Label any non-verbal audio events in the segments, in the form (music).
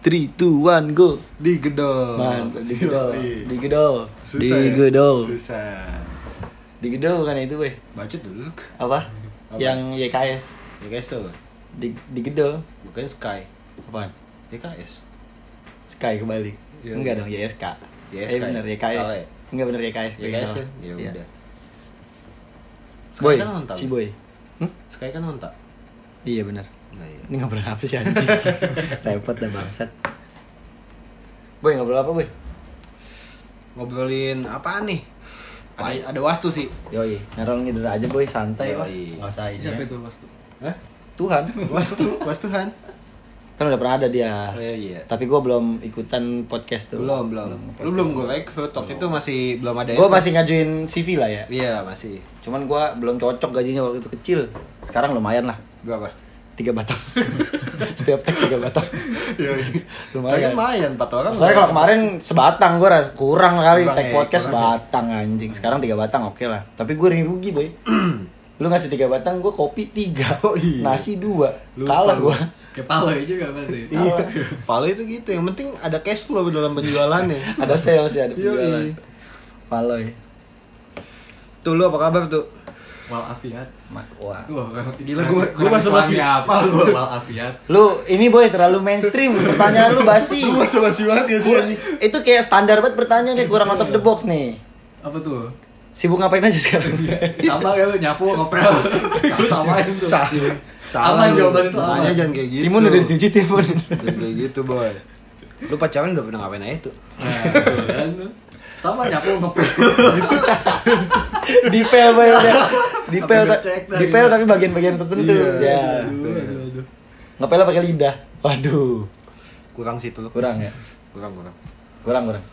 three, two, one, go. Di gedor. Mantap, di gedo. Yoi. Di gedo. Di Susah ya? gedo. Susah. Di gedo kan itu, weh. Bacot dulu. Apa? Apa? Yang YKS. Ya guys tuh. Di di gedo. Bukan Sky. Apaan? YKS. Sky kebalik. Iya, Enggak dong, YSK. YSK Eh bener, ya? YKS. Salah ya? Enggak bener YKS. YKS kan? Ya Iya. udah. Sky Boy, kan honta. si boy. Hmm? Sky kan honta. Iya bener. Nah, iya. Ini ngobrol apa sih anjing? (laughs) Repot dah bangsat. Boy, ngobrol apa, boy? Ngobrolin apaan nih? Ada, ada wastu sih. Yoi, ngarol ngider aja boy, santai lah. Usah ini. Siapa ya. itu Wastu? Hah? Tuhan. (laughs) Wastu, wastuhan. Kan udah pernah ada dia. Oh iya iya. Tapi gue belum ikutan podcast tuh. Belum, belum. Lu belum gue rekrut waktu itu masih belum ada Gue masih ngajuin CV lah ya. Iya, masih. Cuman gue belum cocok gajinya waktu itu kecil. Sekarang lumayan lah. Berapa? Tiga batang. (laughs) Setiap tag tiga batang. Iya. Lumayan. Tapi lumayan, 4 orang. Soalnya kalau kemarin sebatang gue ras kurang kali Kurang tag ya, podcast kurang ya. batang anjing. Sekarang tiga batang oke lah. Tapi gue rugi boy. (clears throat) Lu ngasih tiga batang, gue kopi tiga, Oh, iya. nasi dua, Lupa kalah gua. gue. Kayak Palo juga pasti. Iya. Palo itu gitu. Yang penting ada cash flow dalam penjualannya. ada sales ya, ada penjualan. Paloy. Tuh lu apa kabar tuh? Walafiat. Ma- Wah. Wah, Gila, gua- gua masa masih- apa gua walafiat. Lu ini boy terlalu mainstream, pertanyaan lu basi. (laughs) Lu masa basi banget ya sih anjing? itu kayak standar banget pertanyaannya kurang out of the box nih. Apa tuh? Sibuk ngapain aja sekarang? (laughs) Sama kayak lu nyapu ngepel. Gua (laughs) samain tuh. Sa- Salah Aman lu. jawaban itu. Tanya jangan kayak gitu. Timun udah dicuci timun. Kayak gitu, boy. Lu pacaran udah pernah ngapain aja tuh? Nah, kan tuh. Sama nyapu ngepel. dipel boy udah. Dipel, dipel gitu. tapi bagian-bagian tertentu. Iya. Ya. Aduh, aduh, aduh. Ngepel pakai lidah. Waduh. Kurang sih tuh. Kurang ya. Kurang, kurang. Kurang kurang.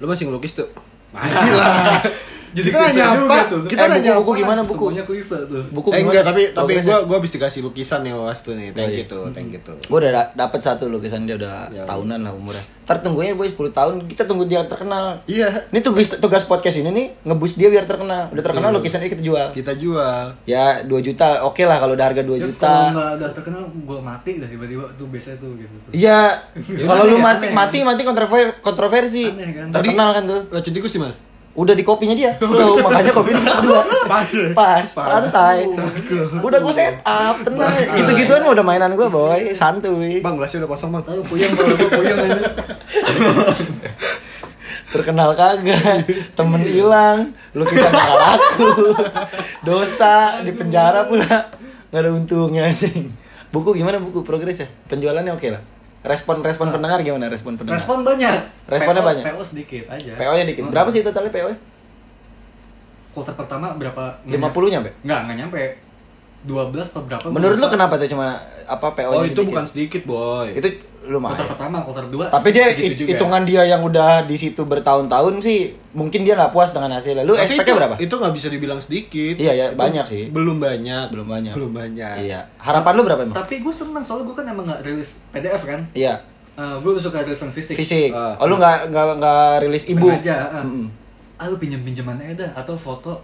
Lu masih ngelukis tuh? Masih lah. (laughs) Jadi kita nanya juga apa? tuh. Kita Eh, nanya buku- buku gimana? buku? Semuanya klise tuh. Buku eh enggak, tapi tapi Progresnya? gua gua habis dikasih lukisan nih was tuh nih. Thank Oh, you iya. tuh, thank you tuh. Gue udah da- dapet satu lukisan dia udah Ya. setahunan lah umurnya. Ntar tunggunya boy 10 tahun kita tunggu dia terkenal. Iya. Ini tugas tugas podcast ini nih ngebus dia biar terkenal. Udah terkenal Iya. lukisan ini kita jual. Kita jual. Ya 2 juta oke lah kalau udah harga 2 Ya, juta. Kalau nggak udah terkenal, gua mati dah tiba-tiba tuh biasanya tuh gitu. tuh. Iya, (laughs) kalau lu mati mati mati kontrover- kontroversi. Kan? Terkenal kan tuh. Racun tikus di mana? Udah di kopinya dia. Slow, (laughs) makanya kopi dia kedua. Pas? Pas, santai. Udah gue set up, tenang. Gitu-gituan udah mainan gue, boy. Santuy. Bang, gelasnya udah kosong, Bang. Tahu puyeng kalau gua puyeng aja. Terkenal kagak, temen hilang, lukisan gak laku, dosa di penjara pula, nggak ada untungnya anjing. Buku gimana buku progres ya? Penjualannya oke lah. Respon respon pendengar gimana respon pendengar? Respon banyak. Responnya PO banyak? PO sedikit aja. PO nya dikit. Berapa sih totalnya PO? Kuarter pertama berapa? 50 nyampe? Enggak, enggak nyampe. 12 apa berapa? Menurut lu kenapa tuh cuma apa PO Oh, itu bukan sedikit, boy. Itu Kuarter lumayan. pertama, kuarter dua. Tapi dia hitungan dia yang udah di situ bertahun-tahun sih mungkin dia nggak puas dengan hasilnya. Lu itu- berapa? Itu nggak bisa dibilang sedikit. Iya, ya, Itu banyak sih. Belum banyak. Belum banyak. Belum banyak. Iya. Harapan lu berapa emang? Tapi gue seneng soalnya gue kan emang nggak rilis PDF kan. Iya. Uh, gue suka rilisan fisik. Fisik. Ah. Oh lu nggak nggak nggak rilis ibu. Sengaja. Uh. Mm-mm. Ah lu pinjam pinjamannya ada atau foto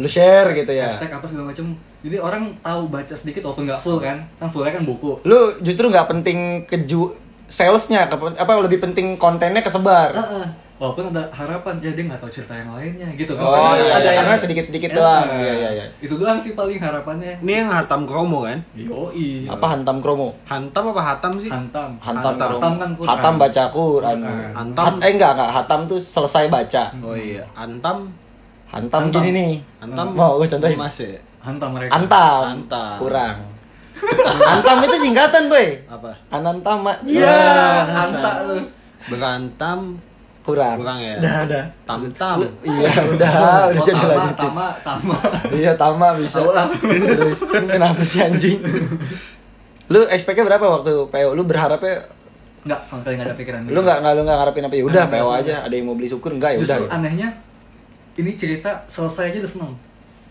Lu share gitu ya. hashtag apa segala macem. Jadi orang tahu baca sedikit walaupun nggak full kan. Kan fullnya kan buku. Lu justru nggak penting keju salesnya ke- apa lebih penting kontennya kesebar. Heeh. Walaupun ada harapan ya dia nggak tahu cerita yang lainnya gitu kan. Oh Karena iya, ada iya. karena sedikit-sedikit Ya, doang. nah, Iya iya iya. Itu doang sih paling harapannya. Ini yang hatam kromo kan? Yoi. Apa hantam kromo? Hantam apa hatam sih? Hantam. Hantam, Hatam. kromo. Hatam kan Quran. Hatam baca Quran. Hantam. Hat- eh enggak enggak, hatam tuh selesai baca. Oh iya, antam. Hantam, Hantam. gini nih. Antam. Mau gue contohin. Mas ya? Hantam mereka. Antam. Antam. Kurang. Antam itu singkatan, boy. Apa? Anantama. Iya, hantam lu. Berantam Kurang. kurang ya? Udah, udah. Tam-tam. Iya, udah, udah Oh, jadi tama, lanjutin. tama, tama. Iya, tama bisa. Terus kenapa sih anjing? Lu expect-nya berapa waktu PO? Lu berharapnya Enggak, sama sekali enggak ada pikiran. lu nggak nggak lu nggak ngarepin apa ya udah PO nggak, aja ada yang mau beli syukur enggak ya udah Justru gitu. anehnya ini cerita selesai aja udah seneng.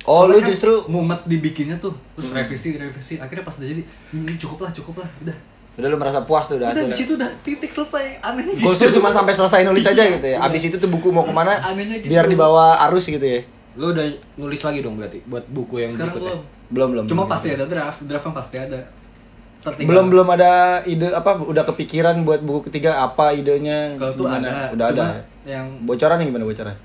Oh, Soalnya lu kan justru- Hmm. mumet dibikinnya tuh, terus revisi, revisi. Akhirnya pas udah jadi, ini cukup lah, cukup lah, udah. udah lu merasa puas tuh udah Udah di hasilnya situ udah titik selesai. Anehnya. Goals lu cuma sampai selesai nulis aja gitu ya abis itu tuh buku mau ke mana Anehnya gitu. biar dibawa arus gitu ya Lu udah nulis lagi dong berarti buat buku yang Sekarang berikutnya. belum. belum belum Cuma belum. pasti ada draft, draft yang pasti ada. tertinggal. Belum belum ada ide apa udah kepikiran buat buku ketiga apa idenya? Kalau tuh ada. Udah Cuma ada. Yang Bocoran gimana bocoran?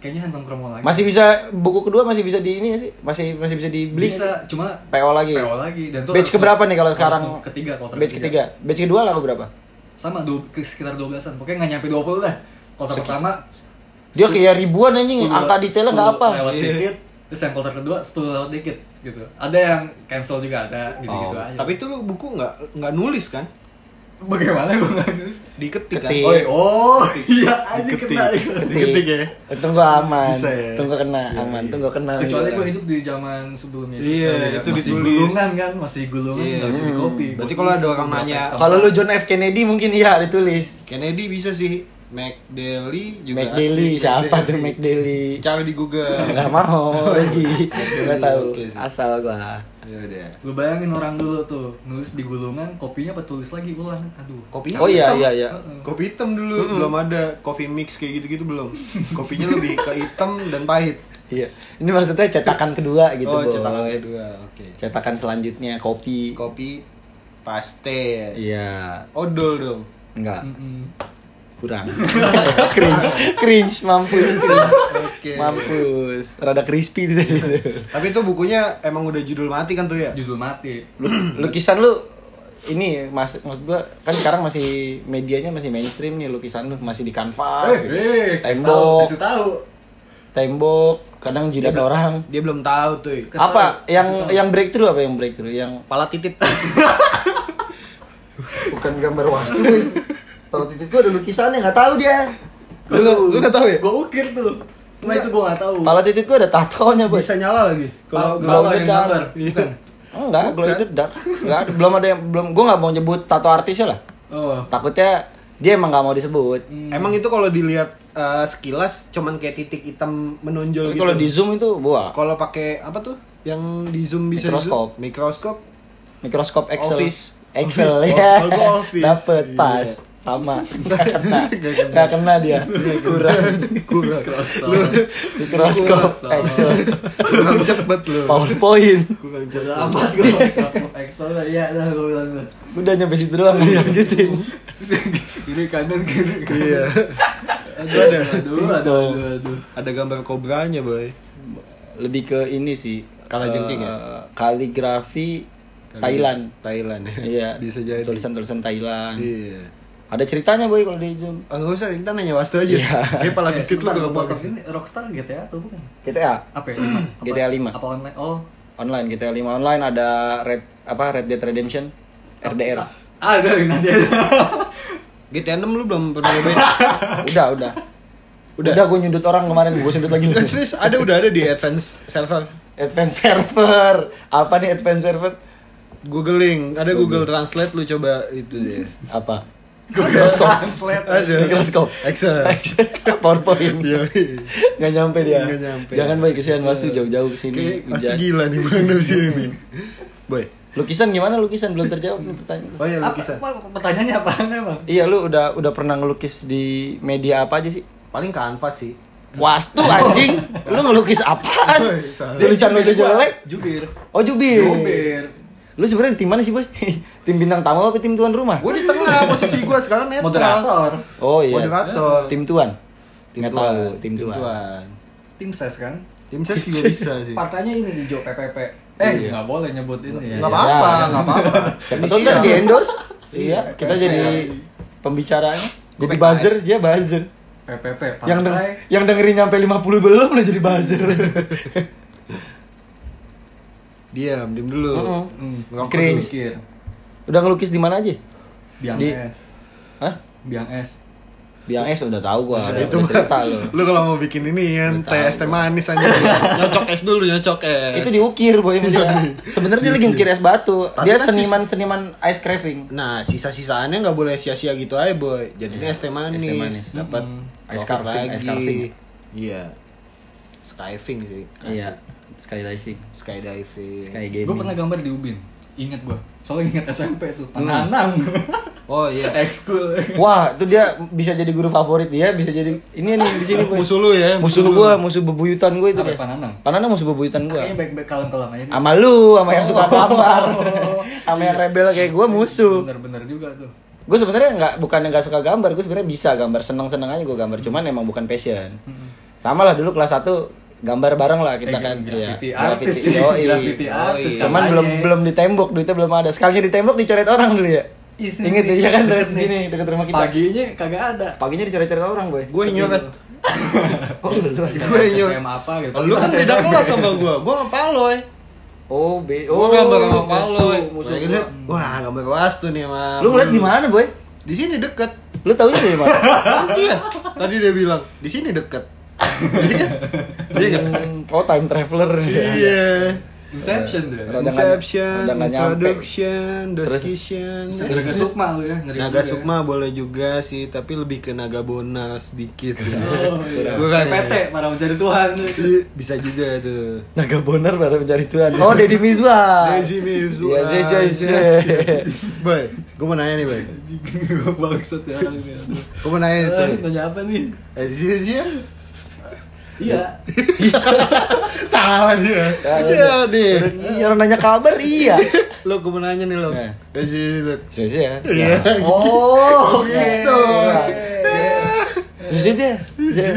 Kayaknya hantam kromo lagi. Masih bisa buku kedua masih bisa di ini nggak sih? Masih masih bisa dibeli? bisa, sih? cuma PO lagi. PO lagi dan tuh Batch keberapa nih kalau sekarang? Ketiga kalau Batch ketiga. Batch kedua laku berapa? Sama du- ke- sekitar 12-an. Pokoknya nggak nyampe 20 lah. Kalau pertama Dia kayak ribuan anjing, 10 angka detailnya nggak 10 apa. Lewat Iya. dikit. Terus yang quarter kedua 10 lewat dikit gitu. Ada yang cancel juga ada gitu-gitu Oh. aja. Tapi itu lu buku nggak nggak nulis kan? Bagaimana gue nggak nulis? Diketik kan? Ketik. Oh, iya. oh iya aja Diketik. kena. Diketik ya. Untung gua aman. Bisa ya? Untung gua kena, aman. Untung gua kena. Kecuali Iya. gue hidup di zaman sebelumnya Iya, ya. itu masih ditulis. gulungan kan, masih gulungan Iya. nggak bisa di copy. Berarti kalau ada orang nanya, Kalau lu John F Kennedy mungkin iya ditulis. Kennedy bisa sih. McDaily juga McDaily asik. siapa tuh McDaily? Cari di Google. Enggak mau (laughs) lagi. Enggak tahu. Sih. Asal gua. Ya udah. Lu bayangin orang dulu tuh nulis di gulungan, kopinya apa tulis lagi ulang. Aduh. Kopinya Oh iya hitam. iya iya. Kopi hitam dulu belum ada coffee mix kayak gitu-gitu belum. Kopinya lebih ke hitam dan pahit. Iya. Ini maksudnya cetakan kedua gitu, oh, Boy. cetakan kedua. Oke. Cetakan selanjutnya kopi. Kopi paste. Iya. Odol dong. Enggak. Mm-mm. Kurang. (laughs) cringe. Cringe mampus. Cringe. Oke. Mampus. Rada crispy gitu. Tapi itu bukunya emang udah judul mati kan tuh ya? Judul mati. Lu- lukisan lu ini mas maksud gua kan sekarang masih medianya masih mainstream nih lukisan lu masih di kanvas gitu. eh, tembok Kasih tahu. tembok kadang jidat orang Dia belum tahu tuh. Kasih apa tahu, yang tahu. yang breakthrough apa yang breakthrough yang Pala titit. (laughs) bukan gambar wastu kalau titik gua ada lukisannya nggak tahu dia lu lu nggak tahu ya? Gue ukir tuh. Cuma itu gue gak tahu. Pala titik gua ada tatonya bos Bisa nyala lagi. Kalau Glow in the dark. Iya. enggak glow in the dark enggak ada belum ada yang belum gua nggak mau nyebut tato artisnya lah Oh. takutnya dia emang nggak mau disebut Hmm. Emang itu kalau dilihat eh, sekilas cuman kayak titik hitam menonjol Tapi gitu. kalau di zoom itu buah Kalau pakai apa tuh? Yang di zoom bisa Mikroskop. zoom? Mikroskop. Mikroskop Excel. Office. Excel Office. ya. Oh, office. (laughs) Dapet Iya. pas. Sama. Nggak kena. Nggak kena. Nggak kena dia. Kurang. Kurang. Mikroskop Mikroskop. Excel. Kurang cepet lu. PowerPoint. Kurang cepet. amat Excel lah, iya dah gue bilang tuh. Udah nyampe situ doang lanjutin. Terus yang kiri kanan kiri kanan. Iya. Aduh, aduh, aduh, aduh, aduh. Ada gambar kobranya, boy. Lebih ke ini sih. Kalajengking ya? eh, Kaligrafi Thailand. Thailand ya. Iya. Bisa jadi. Tulisan-tulisan Thailand. Iya. Ada ceritanya boy kalau di zoom. Oh, nggak usah, kita nanya Wastu aja. Iya. (laughs) Kayak pala Eh, titit lu kalau pakai. ini Rockstar GTA atau bukan? GTA Apa ya? GTA (clears throat) lima. Apa online? Oh. online GTA 5 online ada Red apa Red Dead Redemption RDR. Ah, ada nanti ada. (laughs) GTA 6 lu belum pernah nyobain? (laughs) Udah, udah. Udah, udah gue nyundut orang kemarin, gue sundut lagi. Nggak, serius, ada udah ada di advance server. Advance server. Apa nih advance server? Googling, ada Google Translate lu coba itu deh. Apa? Mikroskop. Translate. Ada. Mikroskop. Excel. PowerPoint. Iya. Nggak nyampe dia. Nggak nyampe. Jangan boy kesian Mas tuh jauh-jauh ke sini. Masih gila nih pulang dari sini. Boy. Lukisan gimana lukisan belum terjawab nih pertanyaan. Oh iya Apa, lukisan. apa, pertanyaannya apa emang? Iya lu udah udah pernah ngelukis di media apa aja sih? Paling kanvas sih. Wastu anjing. lu ngelukis apaan? Tulisan lu jelek. Jubir. Oh Jubir. Jubir. Lu sebenarnya di tim mana sih, Boy? (laughs) tim bintang tamu apa tim tuan rumah? Gue di tengah posisi gue sekarang netral. Moderator. Oh iya. Moderator. Tim tuan. Tim Nggak tuan. tahu, tim tuan. Tim ses kan? Tim ses (laughs) juga bisa sih. Partainya ini hijau PPP. Eh, Iya. nggak boleh nyebut ini ya. Nggak apa-apa, Ya. nggak apa-apa. (laughs) Siapa tahu kan di endorse. Iya, Iya, kita jadi pembicaranya. Jadi buzzer, dia buzzer. PPP. Yang deng yang dengerin nyampe 50 belum udah jadi buzzer. Diam, diam dulu. Heeh. Hmm. Cringe. dulu. Udah ngelukis di mana aja? Biang Di- es. Hah? Biang es. Biang es udah tahu gua, udah, Itu udah cerita lu. lu kalau mau bikin ini kan Udah teh es teh manis aja nyocok es dulu nyocok es Itu diukir boy (laughs) dia. Sebenarnya dia lagi ngukir es batu. Tapi Dia kan sis- seniman-seniman ice craving. nah sisa sisaannya nggak boleh sia-sia gitu aja boy jadinya es teh manis, es teh manis. dapat Mm-mm. Ice profit carving, ice carving. iya skiving sih Iya. Skydiving, skydiving sky Gue pernah gambar di Ubin. Ingat gue. Soalnya ingat SMP tuh. Pananang. (laughs) Oh iya. Ekskul. Wah, itu dia bisa jadi guru favorit dia, bisa jadi ini nih di sini. (laughs) Musuh lu ya. Musuh gua, musuh bebuyutan gua itu. Pananang? Pananang musuh bebuyutan gua. Kayaknya baik-baik kalem-kalem aja. Sama lu, sama yang suka gambar. (laughs) sama yang rebel kayak gua musuh. Bener-bener juga tuh. Gue sebenarnya nggak bukan yang nggak suka gambar, gue sebenarnya bisa gambar seneng-seneng aja gue gambar, cuman emang bukan passion. Sama lah dulu kelas 1 gambar bareng lah kita Eh, kan. graffiti Iya, artis graffiti, sih, (laughs) yoi. graffiti artis, Cuman belum belum di tembok, duitnya belum ada. Sekalinya di tembok dicoret orang dulu ya. Ingat nih, ya kan deket dekat sini, dekat rumah kita. Paginya kagak ada. Paginya dicoret-coret orang, boy. Gue nyoret. (laughs) Oh, lu lu. Gue nyoret. STM apa gitu. Lu kan beda kelas sama gua. Gua sama Paloy. Oh, be Gua gambar sama Paloy. musuh, musuh Wah, gambar wastu nih sama. Lu ngeliat di mana, boy? Di sini deket. Lu taunya dari mana? Iya. Tadi dia bilang, di sini deket. Iya kan? Hmm, Oh, time traveler. Iya. Inception deh. Inception, introduction, description. Naga Sukma lu ya ngeri Naga. Sukma boleh juga sih, tapi lebih ke Naga Bona sedikit. Oh, iya. Kurang ya. PT para mencari Tuhan. Iya, Bisa juga tuh. Naga Bonar baru mencari Tuhan. Oh, Deddy Mizwar. Desi Mizwa. Iya, Desi Mizwa. Boy, gue mau nanya nih, Boy. Bangsat ya orang ini. aduh. Gue mau nanya Eh, tuh. Nanya apa nih? Eh, sih sih. Iya. (laughs) Salah dia. Iya, dia. Iya, orang nanya kabar iya. Lo gue mau nanya nih lo. Eh. Eh, sih, lo. Susi ya. Iya. (laughs) Oh, oke. Gitu. Susi dia.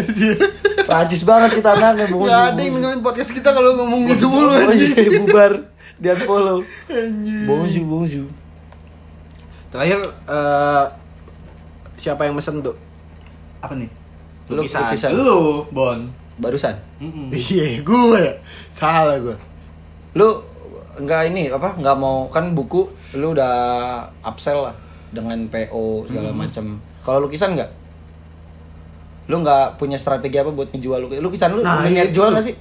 Sih. Prancis banget kita bungsu. Gak ada yang dengerin podcast kita kalau ngomong gitu mulu Oh, anjing. iya, bubar. Di unfollow. Anjing. Bungsu, bungsu. Terakhir eh, siapa yang mesen tuh? Apa nih? Lu- Lukisan. lukisan. Lu, Bon. Barusan. (laughs) Iya, gue ya. Salah gue. Lu enggak ini apa? Enggak mau kan buku lu udah upsell lah dengan PO segala macam. Kalau lukisan enggak? Lu nggak punya strategi apa buat ngejual lukisan? Lukisan lu Nah, itu jual nggak sih?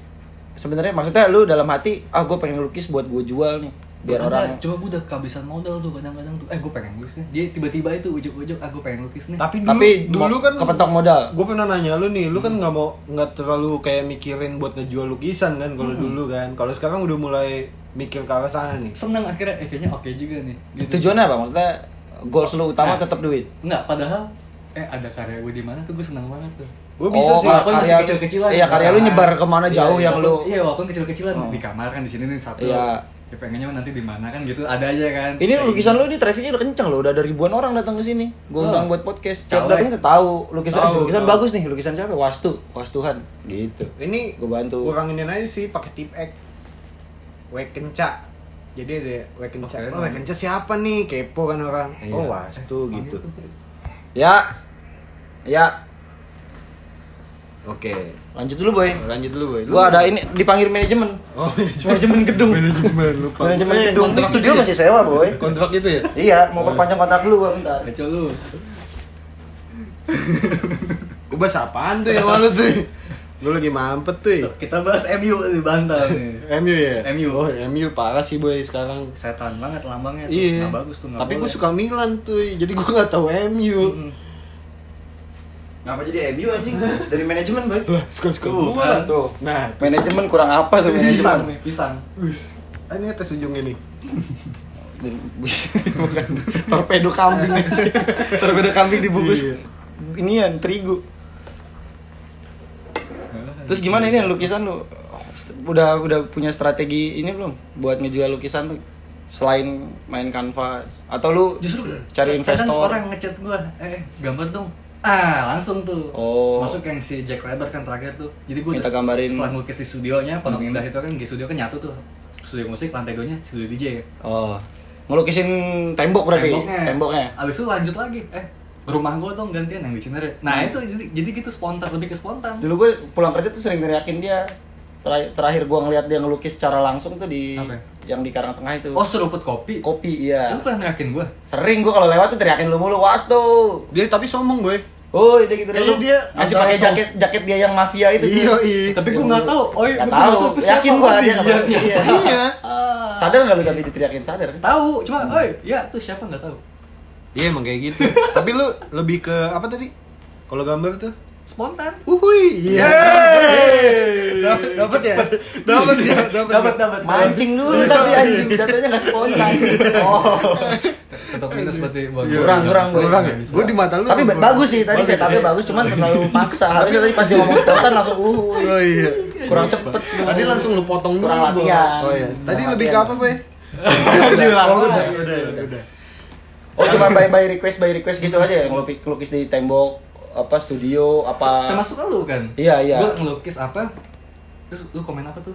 Sebenarnya maksudnya lu dalam hati, ah gue pengen lukis buat gue jual nih, biar Ada, orang Coba gue udah kehabisan modal tuh kadang-kadang tuh. Eh, gue pengen lukis nih. Dia tiba-tiba itu ujuk-ujuk, ah gue pengen lukis nih. Tapi dulu, Tapi dulu kan kepentok modal. Gue pernah nanya lu nih, lu kan nggak mau nggak terlalu kayak mikirin buat ngejual lukisan kan kalau dulu kan. Kalau sekarang udah mulai mikir ke arah sana nih. Seneng akhirnya, eh kayaknya oke juga nih. Gitu. Tujuannya apa? Maksudnya goals lu utama Nah. tetap duit. Enggak, padahal eh ada karya gue di mana tuh gue seneng banget tuh. Gue bisa Oh, sih. Walaupun karya- kecil-kecilan. Iya, karya lu nyebar ke mana Iya, jauh iya, yang walaupun- lu- Iya, walaupun kecil-kecilan Oh. di kamar kan di sini nih satu. Iya. Ya, pengennya nanti di mana kan gitu. Ada aja kan. Ini Kayak lukisan gitu. lu ini trafficnya udah kenceng loh, udah ada ribuan orang datang ke sini. Gue Oh. undang buat podcast. Tiap datang tuh tahu lukisan Tahu, lukisan tahu. bagus nih, lukisan siapa? Wastu, Wastuhan gitu. Ini Gua bantu. Kurangin aja sih pakai tip X. Wek kenca. Jadi ada wek kenca. Oke, Oh, wek kenca siapa nih? Kepo kan orang. Iya. Oh, wastu gitu. (laughs) Ya. Ya, Oke. lanjut dulu boy. Lanjut dulu, Boy. Lu- Gua ada ini dipanggil manajemen. Oh, Manajemen gedung. manajemen lupa. Manajemen Eh, gedung. Ini studio itu ya? masih sewa boy. Kontrak itu ya? Iya, mau perpanjang kontrak dulu gua bentar. Kacau lu. Gue bahas apaan tuh yang malu tuh? Gue lagi mampet tuh. Kita bahas MU di bantal nih. (laughs) MU ya? MU. Oh, MU parah sih boy sekarang. Setan banget lambangnya tuh. Iya. Nggak bagus tuh, Tapi gue suka Milan tuh, jadi gue nggak tahu MU. Mm-mm. Ngapa jadi MU anjing? (laughs) Dari manajemen boy. Lah, suka-suka kan. Tuh. Nah, Manajemen kurang apa tuh Pisang manajemen? nih, pisang. wis. Ah, Ini atas ujungnya nih. (laughs) bukan torpedo kambing aja. (laughs) torpedo kambing dibungkus Iya. inian terigu terus gimana ini lukisan lu udah udah punya strategi ini belum buat ngejual lukisan lu selain main kanvas atau lu Justru cari kadang investor orang ngechat gua, eh gambar dong. Ah, langsung tuh. Oh. Masuk yang si Jack Leber kan terakhir tuh. Jadi gua Minta gambarin. setelah ngelukis di studionya, Pondok Hmm. Indah itu kan di studio kan nyatu tuh. Studio musik, lantai duanya studio DJ. oh ngelukisin tembok berarti Temboknya. temboknya Abis itu lanjut lagi, eh rumah gua dong gantian yang di Cinere. Nah, Hmm. itu jadi, jadi gitu spontan, lebih ke spontan. dulu gue pulang kerja tuh sering teriakin dia Terakhir, terakhir gue ngeliat dia ngelukis secara langsung tuh di Apa? yang di Karang Tengah itu Oh, seruput kopi. kopi iya Itu pernah ngerakin gua. Sering gua kalau lewat tuh teriakin lu mulu, "Was tuh." Dia tapi sombong boy. Oh, dia gitu Kayaknya dia masih pakai jaket jaket dia yang mafia itu. Iya, iya. Tapi gua nggak tahu. Oh, iya, gua tahu. Yakin siapa. gua Oh, dia iya, iya. Iya. Ah. Sadar nggak lu tapi diteriakin sadar kan? Tahu, cuma, oi, ya tuh siapa nggak tahu. Iya emang kayak gitu. tapi lu lebih ke apa tadi? Kalau gambar tuh spontan. Uhui, iya. Dapat ya? Dapat ya? Dapat dapat. Mancing dulu tapi anjing jatuhnya nggak spontan. Oh. Tetap minus berarti Iya, Kurang, kurang, gue. Kurang ya? Gue di mata lu. Tapi bagus sih tadi saya tapi bagus cuman terlalu (laughs) maksa. Harusnya tadi pas dia ngomong spontan langsung uh Oh iya. kurang cepet. Tadi langsung lu potong dulu. Kurang latihan. Oh iya. Tadi lebih ke apa, Boy? Diulang Oh, udah, udah, udah. Oh cuma by by request by request gitu aja ya ngelukis lukis di tembok apa studio apa Termasuk lu kan? Iya, iya. Gue ngelukis apa? Terus lu komen apa tuh?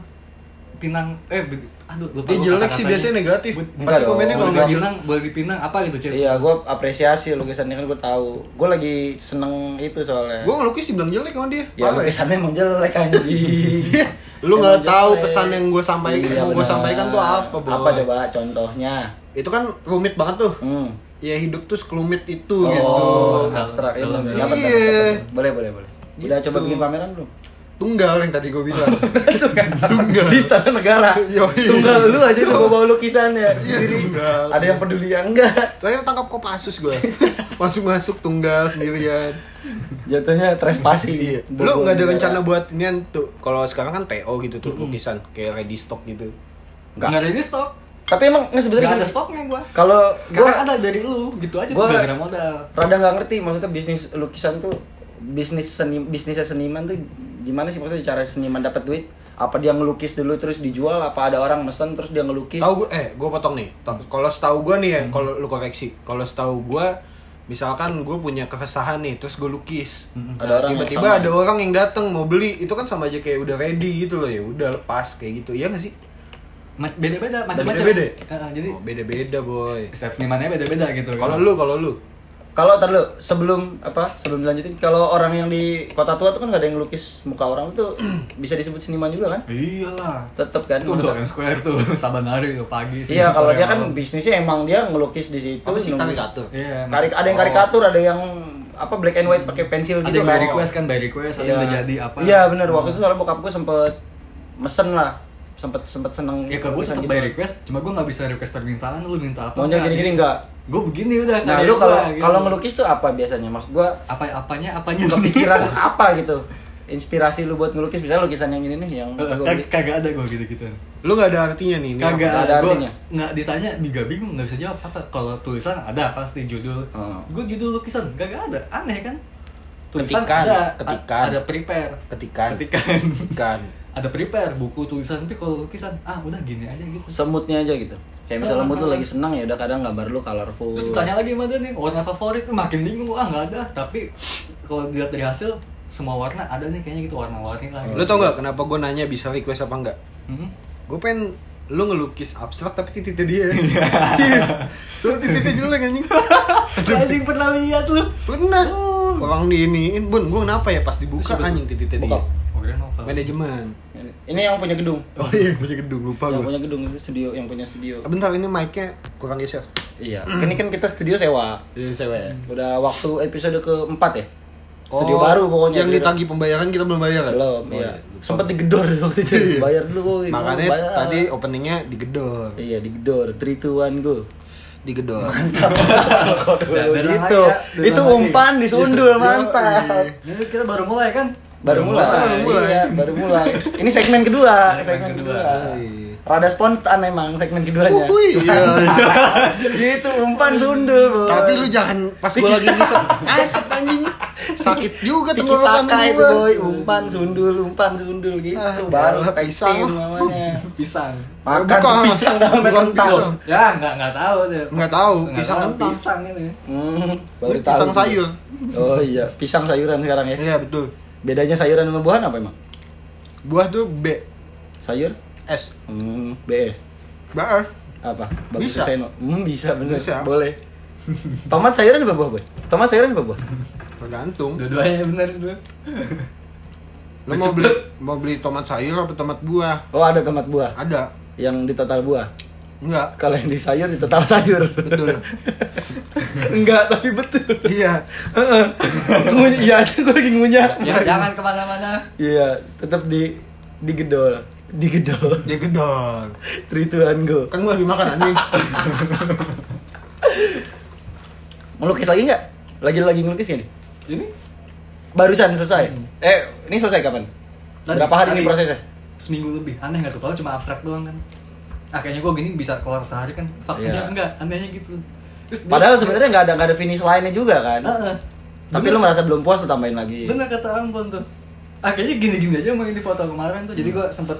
Pinang eh be- aduh lupa Dia jelek sih biasanya negatif. Pasti komennya kalau nggak. Pinang, boleh di Pinang apa gitu, Cek? Iya, gue apresiasi lukisannya kan gue tahu. Gue lagi seneng itu soalnya. Gue ngelukis dibilang jelek sama dia. ya Parah lukisannya emang jelek anjing. (laughs) Lu nggak tahu jelek. pesan yang gue sampaikan, Iya, gue sampaikan tuh apa, Boy? Apa coba contohnya? Itu kan rumit banget tuh. Hmm. Ya hidup tuh sekelumit itu Oh, gitu. abstrak ya. Iya. Dapat. Boleh, boleh, boleh. Udah Gitu. coba bikin pameran belum? Tunggal yang tadi gue bilang. (laughs) itu kan Tunggal. di istana negara. Yoi. Tunggal lu aja tuh bawa lukisannya Iya, sendiri. tunggal. Ada yang peduli ya enggak? Terakhir tangkap Kopassus gue. Masuk-masuk tunggal sendirian. Jatuhnya trespassing. Iya. Lu nggak ada rencana buat inian tuh? Kalau sekarang kan PO gitu tuh lukisan kayak ready stock gitu. Nggak. Enggak ada di stok. Tapi emang nggak sebenarnya Enggak ada stoknya gua. Kalau Sekarang gua ada dari lu, gitu aja gua- tuh gara-gara modal. rada nggak ngerti maksudnya bisnis lukisan tuh bisnis seni bisnisnya seniman tuh gimana sih? Maksudnya cara seniman dapat duit? Apa dia ngelukis dulu terus dijual? Apa ada orang mesen terus dia ngelukis? Tahu gue eh gue potong nih. Kalau setahu gue nih ya, kalau lu koreksi. Kalau setahu gue misalkan gue punya keresahan nih terus gue lukis. Ada Nah, orang tiba-tiba ada orang yang datang mau beli. Itu kan sama aja kayak udah ready gitu loh ya udah lepas kayak gitu. Iya gak sih Beda-beda, macam-macam. Beda-beda? Heeh, jadi oh, beda-beda boy setiap senimannya beda-beda gitu. kan. kalau lu kalau lu kalau tar dulu sebelum apa sebelum dilanjutin kalau orang yang di kota tua tuh kan nggak ada yang ngelukis muka orang itu (clears throat) bisa disebut seniman juga kan Iyalah. tetep kan maksudnya- M Square tuh, (laughs) Sabanari tuh pagi sih. iya kalau dia kan malam. bisnisnya emang dia ngelukis di situ apa sih karikatur Iya. Karik, ada yang Oh. karikatur ada yang apa black and white pakai pensil ada gitu yang by kan. request kan by request, ada yang udah jadi apa. Iya benar waktu itu soalnya bokap gue sempet mesen lah sempet sempet seneng Ya kalau gue tetap gitu. by request, cuma gue nggak bisa request permintaan, lu minta apa? maunya gini-gini enggak Gue begini udah. nah lu kalau gitu. kalau ngelukis tuh apa biasanya maksud gue apa apanya apanya kepikiran (laughs) apa gitu inspirasi lu buat ngelukis misalnya lukisan yang ini nih yang Eh, gua kag- beli. kagak ada gue gitu gituan lu nggak ada artinya nih kagak ada artinya. nggak ditanya juga bingung nggak bisa jawab apa kalau tulisan ada pasti judul Oh. gue judul lukisan kagak ada aneh kan tulisan Ketikan, ada ketikan. ada prepare ketikan ketikan kan (laughs) ada prepare buku tulisan tapi kalau lukisan ah udah gini aja gitu. Semutnya aja gitu. Kayak misalnya mood lu ah. lagi senang ya udah kadang gambar lu colorful. Terus tanya lagi dia nih warna favorit? Makin bingung ah nggak ada. Tapi kalau dilihat dari hasil semua warna ada nih kayaknya gitu warna-warni lah. Lu tau nggak kenapa gue nanya bisa request apa enggak Hmm? gue pengen lu ngelukis abstrak tapi titiknya dia. Soalnya titiknya jelek anjing. (laughs) Anjing pernah lihat lu. Pernah. Orang di iniin bun gue kenapa ya pas dibuka anjing titiknya dia? Oh novel. Manajemen ini yang punya gedung. Oh iya punya gedung lupa yang gue punya gedung itu studio yang punya studio. Bentar ini mic-nya kurang geser. Iya. Ini kan kita studio sewa. Iya sewa ya. Udah waktu episode keempat ya? Studio baru pokoknya Oh, yang ditagih pembayaran kita belum bayar kan? belum Oh, iya. lupa. sempet digedor (laughs) waktu itu. Bayar dulu woy. makanya Bayar. tadi openingnya digedor. Iya digedor. Three two one go. Digedor. (laughs) Dan gitu. ya, itu umpan disundul Yoi. mantap. Ini kita baru mulai kan? Baru mulai, Baru mulai. Iya, baru mulai ini segmen kedua Segmen segmen kedua. kedua Yoi. rada spontan emang segmen keduanya Wuih, iya. (laughs) gitu umpan sundul boy. Tapi lu jangan pas gua lagi ngisep asap anjing. Sakit juga tenggorokan taka itu gua. boy, umpan sundul, umpan sundul gitu. Ah, baru pisang. namanya. (laughs) Pisang. Makan Bukan, tuh pisang dalam bukan kentang. pisang. Ya, nggak nggak tahu deh. Nggak tahu, pisang tahu, kentang. Pisang ini. Hmm, baru Ini tahu. pisang tuh. sayur. Oh iya, pisang sayuran sekarang ya. Iya, betul. Bedanya sayuran sama buahan apa emang? Buah tuh B Sayur? S. Hmm, BS. Baas. Apa? Bagus Bisa. Seno. Hmm, bisa bener. Bisa. Boleh. (laughs) Tomat sayuran apa buah, Boy? Tomat sayuran apa buah? Tergantung. Dua-duanya bener itu. Lu mau beli mau beli tomat sayur apa tomat buah? Oh, ada tomat buah. Ada. Yang di total buah. Enggak. Kalau yang di sayur di total sayur. Betul. Enggak, tapi betul. iya. Nguny- Iya aja gue lagi ngunyah. Ya, jangan ke mana-mana. Iya, tetap di digedol, digedol. Dia gedor. Trituan go. Kan gua lagi makan anjing. Melukis lagi nggak? Lagi lagi ngelukis gak nih? Ini Barusan selesai. Hmm. Eh, ini selesai kapan? Tadi- Berapa hari ini tadi. prosesnya? seminggu lebih aneh nggak tuh padahal cuma abstrak doang kan ah kayaknya gue gini bisa keluar sehari kan faktanya Iya. enggak anehnya gitu Terus dia- Padahal sebenarnya nggak ada nggak ada finish lainnya juga kan. Heeh. Tapi lu merasa belum puas lu tambahin lagi. bener kata Ambon tuh ah kayaknya gini-gini aja mau yang di foto kemarin tuh jadi gue sempet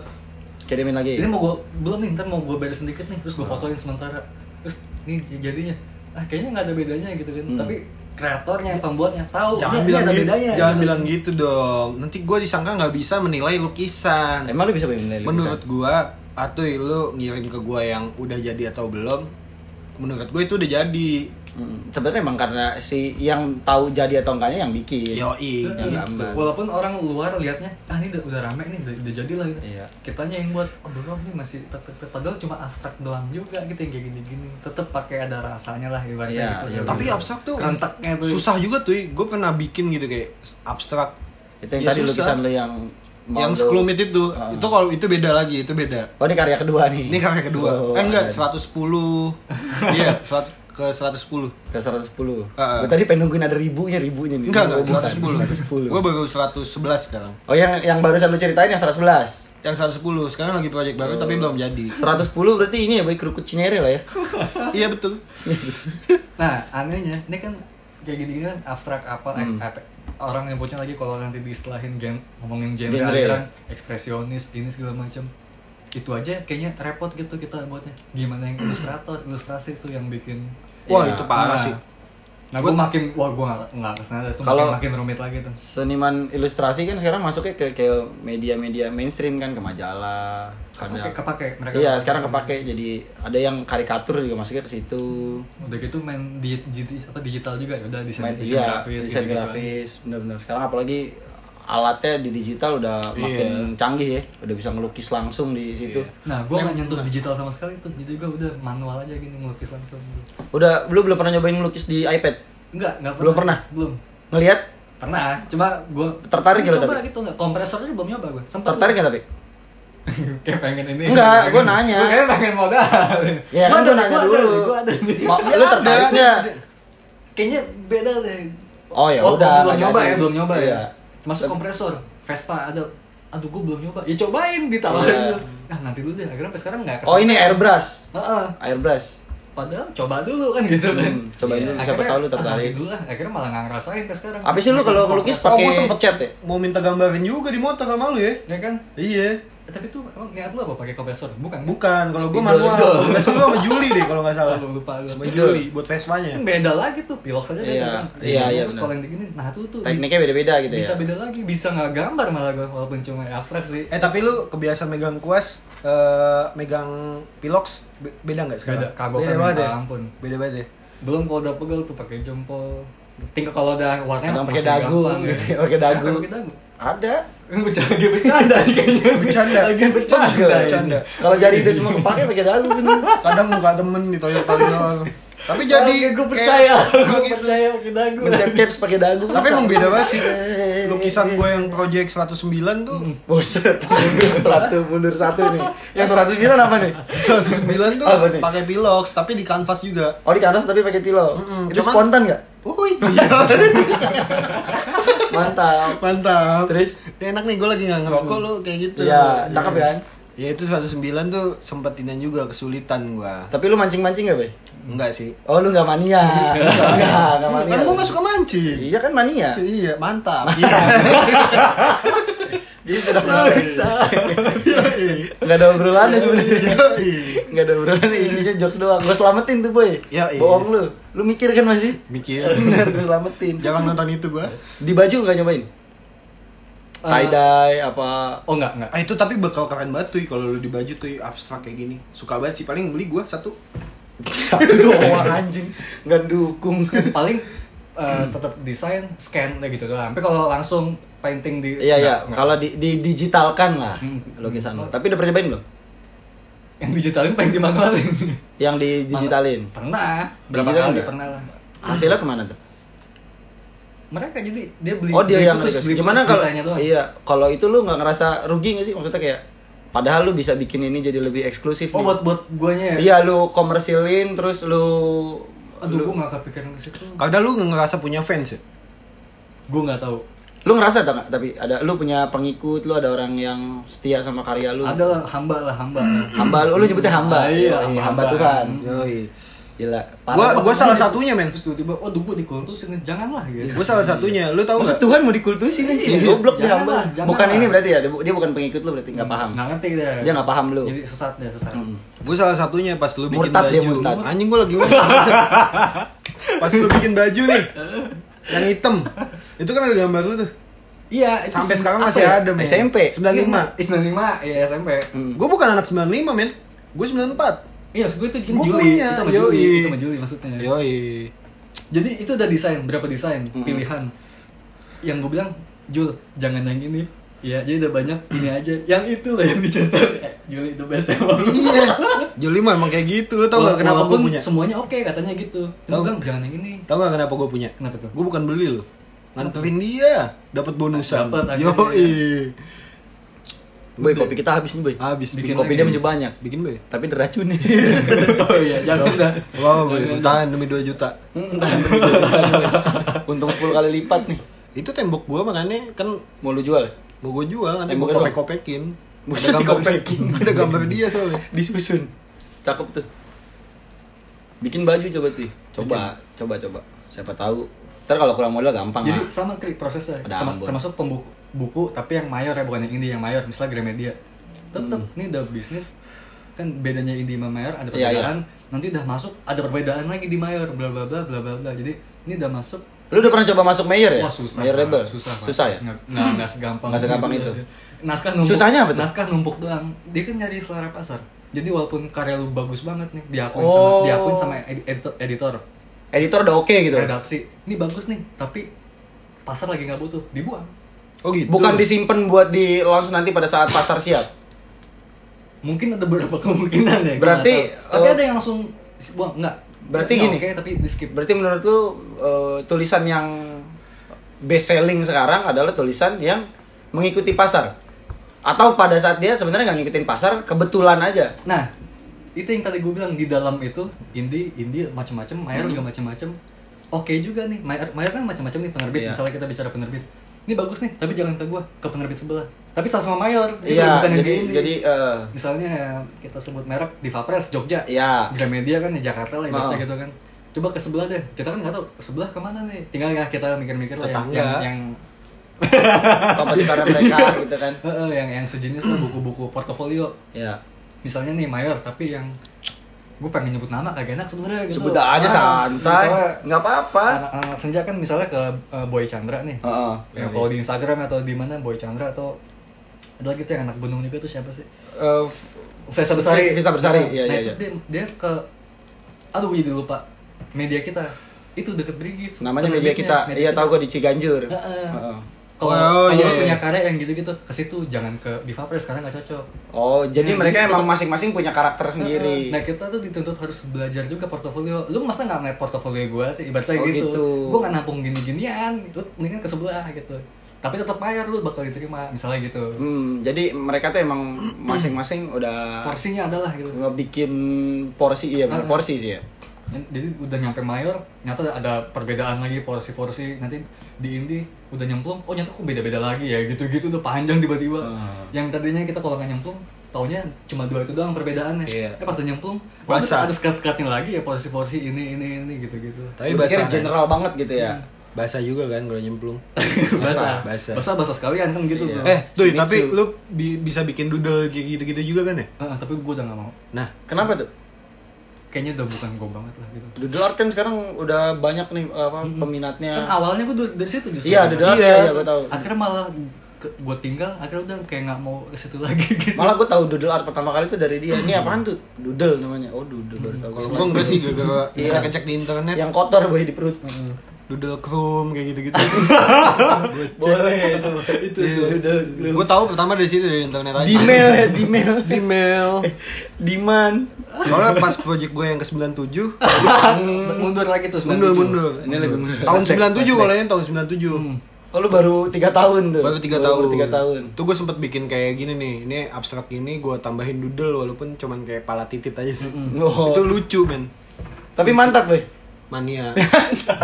Kirimin lagi. ini mau gue belum nih ntar mau gue beres sedikit nih terus gue fotoin sementara terus nih jadinya ah kayaknya nggak ada bedanya gitu kan Hmm. tapi kreatornya pembuatnya tahu Jangan ini- ini bilang ada gitu, bedanya jangan gitu. bilang gitu dong. Nanti gue disangka nggak bisa menilai lukisan. Emang lu bisa menilai lukisan? Menurut gua, atau lu ngirim ke gua yang udah jadi atau belum, menurut gue itu udah jadi. Hmm, Sebenarnya emang karena si yang tahu jadi atau enggaknya yang bikin. Gitu. gambar. Walaupun orang luar liatnya, ah ini udah, udah rame nih, udah, udah jadi lah gitu. Iya. Kitanya yang buat, oh belum nih masih tek tek tek. Padahal cuma abstrak doang juga gitu yang kayak gini-gini. Tetep pakai ada rasanya lah ibaratnya Iya, gitu. iya, Tapi bener. abstrak tuh Kerenteknya tuh. susah juga tuh. Gue pernah bikin gitu kayak abstrak. Itu yang Ya, tadi susah. lukisan lu yang yang lu- sekelumit itu, Ah. itu kalau itu beda lagi, itu beda. Oh, ini karya kedua nih. Ini karya kedua. Oh, eh enggak, ada. 110. (laughs) Iya, 100 ke 110. ke 110. Ah, ah. Gua tadi pengen nungguin ada ribunya ribunya nih. Enggak, Oh, enggak, bukan. 110. 110. Gue baru 111 sekarang. Oh, yang yang barusan lu ceritain yang 111. Yang 110, sekarang lagi project baru tapi belum jadi. 110 berarti ini ya baik kerukut Cinere lah ya. (laughs) iya betul. (laughs) Nah, anehnya, ini kan kayak gini-gini kan abstrak apa, Hmm. Orang nyebutnya lagi kalau nanti diistelahin gen, ngomongin genre, Genre. aliran, ekspresionis, ini segala macam. Itu aja kayaknya repot gitu kita buatnya. Gimana yang ilustrator, ilustrasi itu yang bikin Wah, Iya. itu parah Nah. sih. Nah, gue makin, wah gue gak, nggak ke sana itu Kalau- makin, makin rumit lagi tuh. Seniman ilustrasi kan sekarang masuknya ke ke media-media mainstream kan ke majalah. Kepake, Ada kepake mereka. Iya, sekarang kepake jadi ada yang karikatur juga masuknya ke situ. Udah gitu main di, di, apa digital juga ya udah desain, Main desain iya, grafis desain gitu-gitu. grafis, benar-benar. Sekarang apalagi alatnya di digital udah Iya. makin canggih ya, udah bisa ngelukis langsung di situ. Nah, gue gak nyentuh digital sama sekali tuh. Jadi gue udah manual aja gini ngelukis langsung. Udah lu belum pernah nyobain ngelukis di iPad? Enggak, enggak pernah. Belum pernah? Belum. Ngelihat Pernah, cuma gue Tertarik gitu coba tapi? gitu enggak. Kompresornya belum nyoba gue. Sempet tertarik nggak tapi? (laughs) kayak pengen ini. Enggak, gua nanya. Kayak pengen modal. Ya kan gua nanya dulu. Gua ada nih. Iya, lu tertarik nggak? Kayaknya beda deh. Oh, ya udah, Belum nggak nyoba ya, belum nyoba Iya. ya. Masuk kompresor, Vespa ada. Aduh, gue belum nyoba. Ya cobain ditawarin Iya. dulu. Nah, nanti dulu deh. Akhirnya sampai sekarang enggak Oh ini airbrush, Heeh. airbrush. Padahal coba dulu kan gitu kan. Hmm, cobain dulu, siapa tahu lu ah, tertarik. dulu lah. Akhirnya malah nggak ngerasain ke sekarang. Apa sih lu kalau ngelukis Oh, pakai gua sempet cat ya? Mau minta gambarin juga di motor sama lu ya? Ya kan? Iya. Tapi tuh emang niat lu apa pakai kompresor? Bukan. kan? Bukan, kalau gue Spidol, manual. Biasanya lu (laughs) sama Juli deh kalau nggak salah. Oh, lupa gua. Sama. Juli buat Vespanya. Kan beda lagi tuh, pilok saja beda Iya, kan. iya, iya, Terus kalau yang begini, nah tuh tuh Tekniknya beda-beda gitu bisa ya. beda lagi, bisa nggak gambar malah gue walaupun cuma abstrak sih. Eh tapi lu kebiasaan megang kuas, eh, megang pilox be- beda nggak sekarang? Beda, kagok beda kan banget ya. ampun. Beda banget ya. Belum kalau udah pegel tuh pakai jempol. Tinggal kalau udah warnanya pakai dagu, gitu, (laughs) pakai dagu. Pakai dagu. Ada. Bercanda, lagi bercanda nih kayaknya. Bercanda. Lagi bercanda. Pegel, ini. bercanda. Kalau jadi udah semua kepake pakai dagu gini. Kadang muka temen di toilet. (laughs) Tapi jadi gue percaya, (laughs) gue gitu. percaya pakai dagu. Mencet caps pakai dagu. Tapi emang beda banget sih. Lukisan gue yang project 109 tuh Buset, satu mundur satu nih. Yang 109 apa nih? 109 tuh pakai pilox tapi di kanvas juga. Oh di kanvas tapi pakai pilo. Mm-mm, Itu cuman- spontan nggak? Uy. (laughs) Mantap. Mantap. Terus? Enak nih gue lagi nggak ngerokok lu kayak gitu. Iya, cakep kan? Ya itu 109 tuh sempetin juga kesulitan gua. Tapi lu mancing-mancing nggak, Be? Enggak sih. Oh, lu nggak mania. Enggak, enggak (laughs) mania. Kan gua gak suka mancing. Iya kan mania. Iya, mantap. Iya. (laughs) Jadi sudah Bisa. Enggak ada obrolannya sebenarnya. Yoi. Enggak ada obrolan isinya jokes doang. Gua selamatin tuh, Boy. Yoi. Bohong lu. Lu mikir kan masih? Mikir. (laughs) Bener, gua selamatin. Jangan nonton itu gua. Di baju nggak nyobain? Eh, Tie dye apa? Oh enggak, enggak. Ah itu tapi bakal keren banget tuh kalau lu di baju tuh abstrak kayak gini. Suka banget sih paling beli gua satu. (laughs) Satu doang anjing. Enggak dukung. Paling eh, tetap desain, scan kayak gitu doang. Tapi kalau langsung painting di Iya iya, kalau di, di digitalkan lah Hmm. lukisan lu. Tapi udah pernah cobain belum? yang digitalin paling di manualin. Yang di digitalin. Pernah, berapa Digital kali pernah lah. Hasilnya ke mana tuh? Mereka jadi dia beli Oh dia beli yang putus, beli Gimana kalau iya kalau itu lu nggak ngerasa rugi nggak sih maksudnya kayak padahal lu bisa bikin ini jadi lebih eksklusif Oh nih. buat buat guanya ya. iya lu komersilin terus lu Aduh, lu- gua nggak kepikiran ke situ. Kadang lu ngerasa punya fans ya? Gua nggak tahu. Lu ngerasa tak nggak? Tapi ada lu punya pengikut, lu ada orang yang setia sama karya lu. Ada lah hamba lah hamba. Hamba lu, lu nyebutnya hamba. Ah, iya, Yoi, hamba hamba Tuhan. Tuhan. Yoi. Gila. Gua Parah. gua salah satunya men. Terus tiba-tiba, oh gue dikultusin, janganlah gitu. Gue salah satunya. Lu tahu Maksud nggak? Tuhan mau dikultusin aja. Iya, Goblok dia jangan hamba. Bukan lah. ini berarti ya, dia dia bukan pengikut lu berarti nggak paham. Nggak ngerti deh. Dia nggak paham lu. Jadi sesat deh, sesat. Mm. Gue salah satunya pas lu bikin Murtad dia, baju. murtad. Anjing gue lagi (laughs) pas lu bikin baju nih. Yang hitam. Itu kan ada gambar lu tuh. Iya, Sampai se- sekarang masih ya? ada men. SMP. 95. Iya, 95, iya SMP. Hmm. Gue bukan anak 95 men. Gue 94. Iya, maksud gue itu Gua Juli, punya, itu sama yoi. Juli, itu sama Juli maksudnya. Yoi. Jadi itu udah desain, berapa desain, Mm-mm. pilihan. Yang gue bilang, Jul, jangan yang ini. Iya, jadi udah banyak ini aja. Yang itu lah yang dicetak. Eh, Juli itu best emang. Iya. Juli mah emang kayak gitu. Lu tau gak kenapa gue punya? semuanya oke katanya gitu. Tahu bilang jangan yang ini. Tau gak kenapa gue punya? Kenapa tuh? Gue bukan beli loh. Nganterin dia, dapat bonusan. Dapet akhirnya. Boy, kopi kita habis nih, Boy. Habis Bikin kopi dia masih banyak. Bikin boy. Tapi diracuni. (laughs) oh iya, jangan dah. Wow, boy. Tahan demi 2 juta. Untung 10 kali lipat nih. Itu tembok gua makanya kan Mau lu jual? mau gue jual nanti doang? kopek-kopekin. Ada gambar dikopekin. (laughs) Ada gambar dia soalnya. Disusun. Cakep tuh. Bikin baju coba tuh. Coba, coba, coba. Siapa tahu. Ntar kalau kurang modal gampang Jadi lah. sama krik prosesnya. Ada termasuk pembuku buku tapi yang mayor ya bukan yang indie yang mayor misalnya Gramedia tetap Hmm. ini udah bisnis kan bedanya indie sama mayor ada Iya, perbedaan nanti udah masuk ada perbedaan lagi di mayor bla bla bla bla bla bla jadi ini udah masuk Lu udah pernah coba masuk mayor ya? wah susah Mayor Pak. rebel. susah. Susah ya? nggak nggak nggak segampang Nggak segampang itu. naskah numpuk Susahnya apa tuh? naskah numpuk doang dia kan nyari selera pasar jadi walaupun karya lu bagus banget nih diakuin Oh. sama diakuin sama edi- editor, editor Editor udah oke gitu. redaksi ini bagus nih tapi pasar lagi nggak butuh dibuang Oh gitu. Bukan disimpan buat di launch nanti pada saat pasar siap. mungkin ada beberapa kemungkinan ya Berarti, tahu. tapi eh, ada yang langsung buang enggak Berarti Nggak gini. oke tapi di skip Berarti menurut lu eh, tulisan yang best selling sekarang adalah tulisan yang mengikuti pasar. Atau pada saat dia sebenarnya nggak ngikutin pasar, kebetulan aja. nah itu yang tadi gue bilang di dalam itu indie indie macam-macam mayor Hmm. juga macam-macam oke juga nih mayor mayor kan macam-macam nih penerbit Iya. misalnya kita bicara penerbit ini bagus nih tapi jangan ke gua ke penerbit sebelah tapi sama mayor Iya, bukan yang jadi di indie. jadi eh, misalnya kita sebut merek Diva Press Jogja Iya. Gramedia kan di Jakarta lah Oh. gitu kan coba ke sebelah deh kita kan nggak tahu ke sebelah ke mana nih tinggal ya kita mikir-mikir lah yang yang, yang kompetitornya mereka gitu kan. (laughs) Heeh, yang yang sejenis lah buku-buku portofolio Ya. misalnya nih mayor tapi yang gue pengen nyebut nama kagak enak sebenarnya gitu Sebut aja Ah, santai. nggak apa-apa. anak-anak senja kan misalnya ke eh, Boy Chandra nih Heeh. ya, kalau di Instagram atau di mana Boy Chandra atau ada lagi tuh yang anak gunung juga tuh siapa sih Eh, Vesa Besari Vesa Besari, Nah, iya, nah, iya, itu iya. Dia, dia ke aduh gue jadi lupa media kita itu deket Brigif namanya media kita. Iya tahu gue di Ciganjur. Heeh. Heeh. Kalau Oh, iya, iya. punya karya yang gitu-gitu ke situ jangan ke Diva Press karena nggak cocok Oh, jadi Nah, mereka jadi emang masing-masing punya karakter sendiri. Nah kita tuh dituntut harus belajar juga portofolio. Lu masa nggak ngeliat portofolio gue sih? Ibaratnya Oh, gitu. gitu. Gue nggak nampung gini-ginian. Lu mendingan ke sebelah gitu. Tapi tetap bayar lu bakal diterima. Misalnya gitu. Hmm, jadi mereka tuh emang masing-masing udah Porsinya adalah gitu. ngebikin porsi iya bener, porsi sih ya. Jadi udah nyampe mayor, nyata ada perbedaan lagi porsi-porsi. Nanti di indie udah nyemplung, oh nyata kok beda-beda lagi ya. Gitu-gitu udah panjang tiba-tiba. Ah. Yang tadinya kita kalau nggak nyemplung, taunya cuma dua itu doang perbedaannya. Iya. Eh pas udah nyemplung, oh, Basah. ada sekat-sekatnya lagi ya porsi-porsi ini ini ini gitu-gitu. Tapi pikir basah. general banget gitu ya. Basah juga kan kalau nyemplung. (laughs) basah Basah. basah basah sekalian kan gitu Iya. tuh Eh, tuh tapi lu bi- bisa bikin doodle kayak gitu-gitu juga kan ya? Ah, tapi gue udah gak mau Nah, Kenapa tuh? Kayaknya udah bukan gue banget lah gitu Doodle art kan sekarang udah banyak nih apa peminatnya. kan awalnya gue dari situ justru Iya, art Iya. ya, gue tahu. akhirnya malah gue tinggal akhirnya udah kayak nggak mau ke situ lagi (laughs) gitu Malah gue tahu doodle art pertama kali itu dari dia. Ini apaan tuh? Doodle namanya. Oh, doodle baru tahu. kalau gua enggak sih gara-gara Iya. ngecek-ngecek di internet. Yang kotor boy di perut. Doodle Chrome kayak gitu-gitu. (laughs) Boleh itu. itu doodle. Gue tahu pertama dari situ dari internet aja. Di mail ya, di mail. Di mail. Diman. Soalnya pas project gue yang ke-97, (laughs) mundur lagi tuh 97. mundur mundur. Ini lebih mundur. Tahun Flashback, 97 kalau ini tahun 97. Oh lu baru tiga tahun tuh. Baru 3 Lu tahun. Baru tiga tahun. Tuh gue sempet bikin kayak gini nih. Ini abstrak gini gue tambahin doodle walaupun cuman kayak pala titit aja sih. Oh. Itu lucu, men. Tapi mantap boy. Mania. (laughs) mantap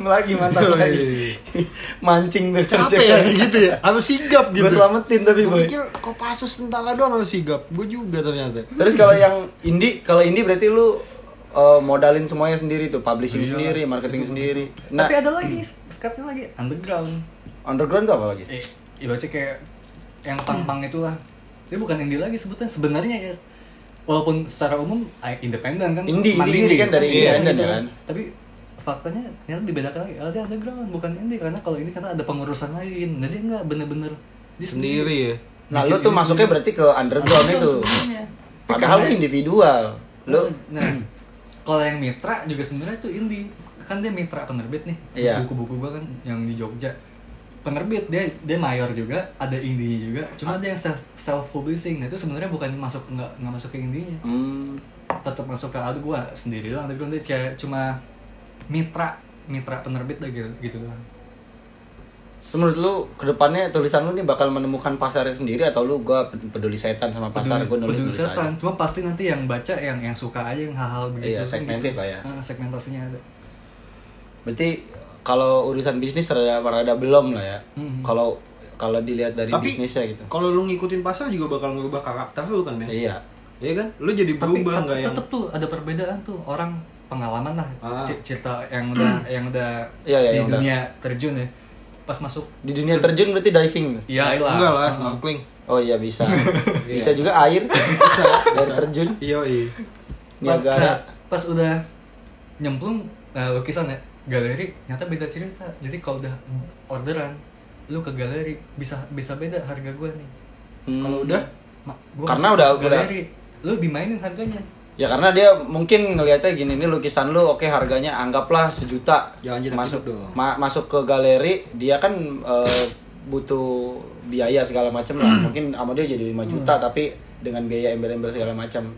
lagi mantap lagi mancing tuh Capek ya kayak gitu ya? Harus sigap gitu. gue selamatin tapi Gue boy pikir kok pasus tentara doang harus sigap. Gue juga ternyata. terus kalau yang indie kalau indie berarti lu uh, modalin semuanya sendiri tuh publishing Iya. sendiri marketing sendiri nah Tapi ada lagi, skepnya lagi underground. underground tuh apa lagi Eh, ibaratnya kayak yang pang-pang itulah. Itu bukan indie lagi sebutnya sebenarnya ya. Walaupun secara umum independen kan, Indie, mandiri. indie kan dari Iya, independen gitu. kan. Tapi faktanya ternyata dibedakan lagi. Oh, dia underground bukan indie karena kalau ini ternyata ada pengurusan lain. Jadi enggak bener-bener dia Sendiri ya. nah Bikin lu tuh masuknya berarti ke underground Underground itu padahal lu Karena- individual lu nah kalau yang mitra juga sebenarnya itu indie kan dia mitra penerbit nih Iya. buku-buku gua kan yang di Jogja penerbit dia dia mayor juga ada indie juga. Cuma dia yang self self publishing nah itu sebenarnya bukan masuk nggak nggak masuk ke indinya. Hmm, tetap masuk ke ada gua sendiri doang. Underground dia kayak cuma mitra mitra penerbit dah gitu gitu doang. Menurut lu ke depannya tulisan lu nih bakal menemukan pasarnya sendiri atau lu gua peduli setan sama pasar peduli, gua nulis peduli nulis setan. aja? Cuma pasti nanti yang baca yang yang suka aja yang hal-hal begitu Iya, segmented gitu. lah ya. Ah, segmentasinya ada. Berarti kalau urusan bisnis rada rada belum lah ya. Hmm. kalau kalau dilihat dari Tapi bisnisnya gitu. kalau lu ngikutin pasar juga bakal ngerubah karakter lu kan, men? iya. Iya kan? Lu jadi berubah nggak yang tetep tuh ada perbedaan tuh. Orang pengalaman lah. Ah. Cerita yang udah yang udah Iya, iya, di yang udah. dunia terjun ya. Pas masuk di dunia terjun berarti diving iya lah enggak lah snorkeling. oh iya bisa. (laughs) Bisa juga air. (laughs) Bisa air terjun. Iya, iya. pas, nah, pas udah nyemplung nah, lukisan ya galeri nyata beda cerita jadi kalau udah orderan lu ke galeri bisa bisa beda harga gua nih Hmm. Kalau udah Ma, gua Karena udah- galeri lu dimainin harganya Ya karena dia mungkin ngelihatnya gini nih lukisan lu oke harganya anggaplah sejuta. Jangan jadi masuk dong. ma- masuk ke galeri dia kan eh, butuh biaya segala macam lah. (clears throat) Mungkin sama dia jadi 5 juta tapi dengan biaya embel-embel segala macam.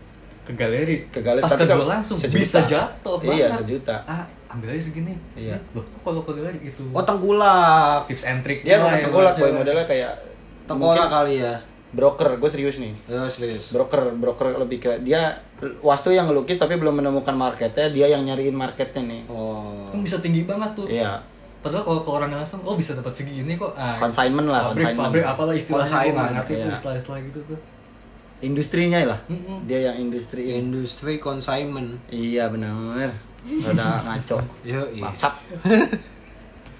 Ke galeri Ke galeri, pas tapi ke kan gua langsung sejuta. bisa jatuh Iya, banget. sejuta. ah ambil aja segini Iya. loh kok kalau ke galeri itu Oh, tengkulak. tips and trick Dia bukan tengkolak boy modelnya kayak mungkin kali ya. broker, gue serius nih. Ya, serius. Broker, broker lebih ke dia wastu yang ngelukis tapi belum menemukan marketnya, dia yang nyariin marketnya nih. Oh. kan bisa tinggi banget tuh Iya. padahal kalau ke orang langsung oh bisa dapat segini kok ah, Consignment lah, pabrik consignment. pabrik apalah istilahnya gue ngerti iya. tuh istilah-istilah gitu tuh Industrinya lah. Mm-mm. Dia yang industri. Industri consignment. Iya benar. Udah ngaco. Yo, iya. Bangsat. (laughs)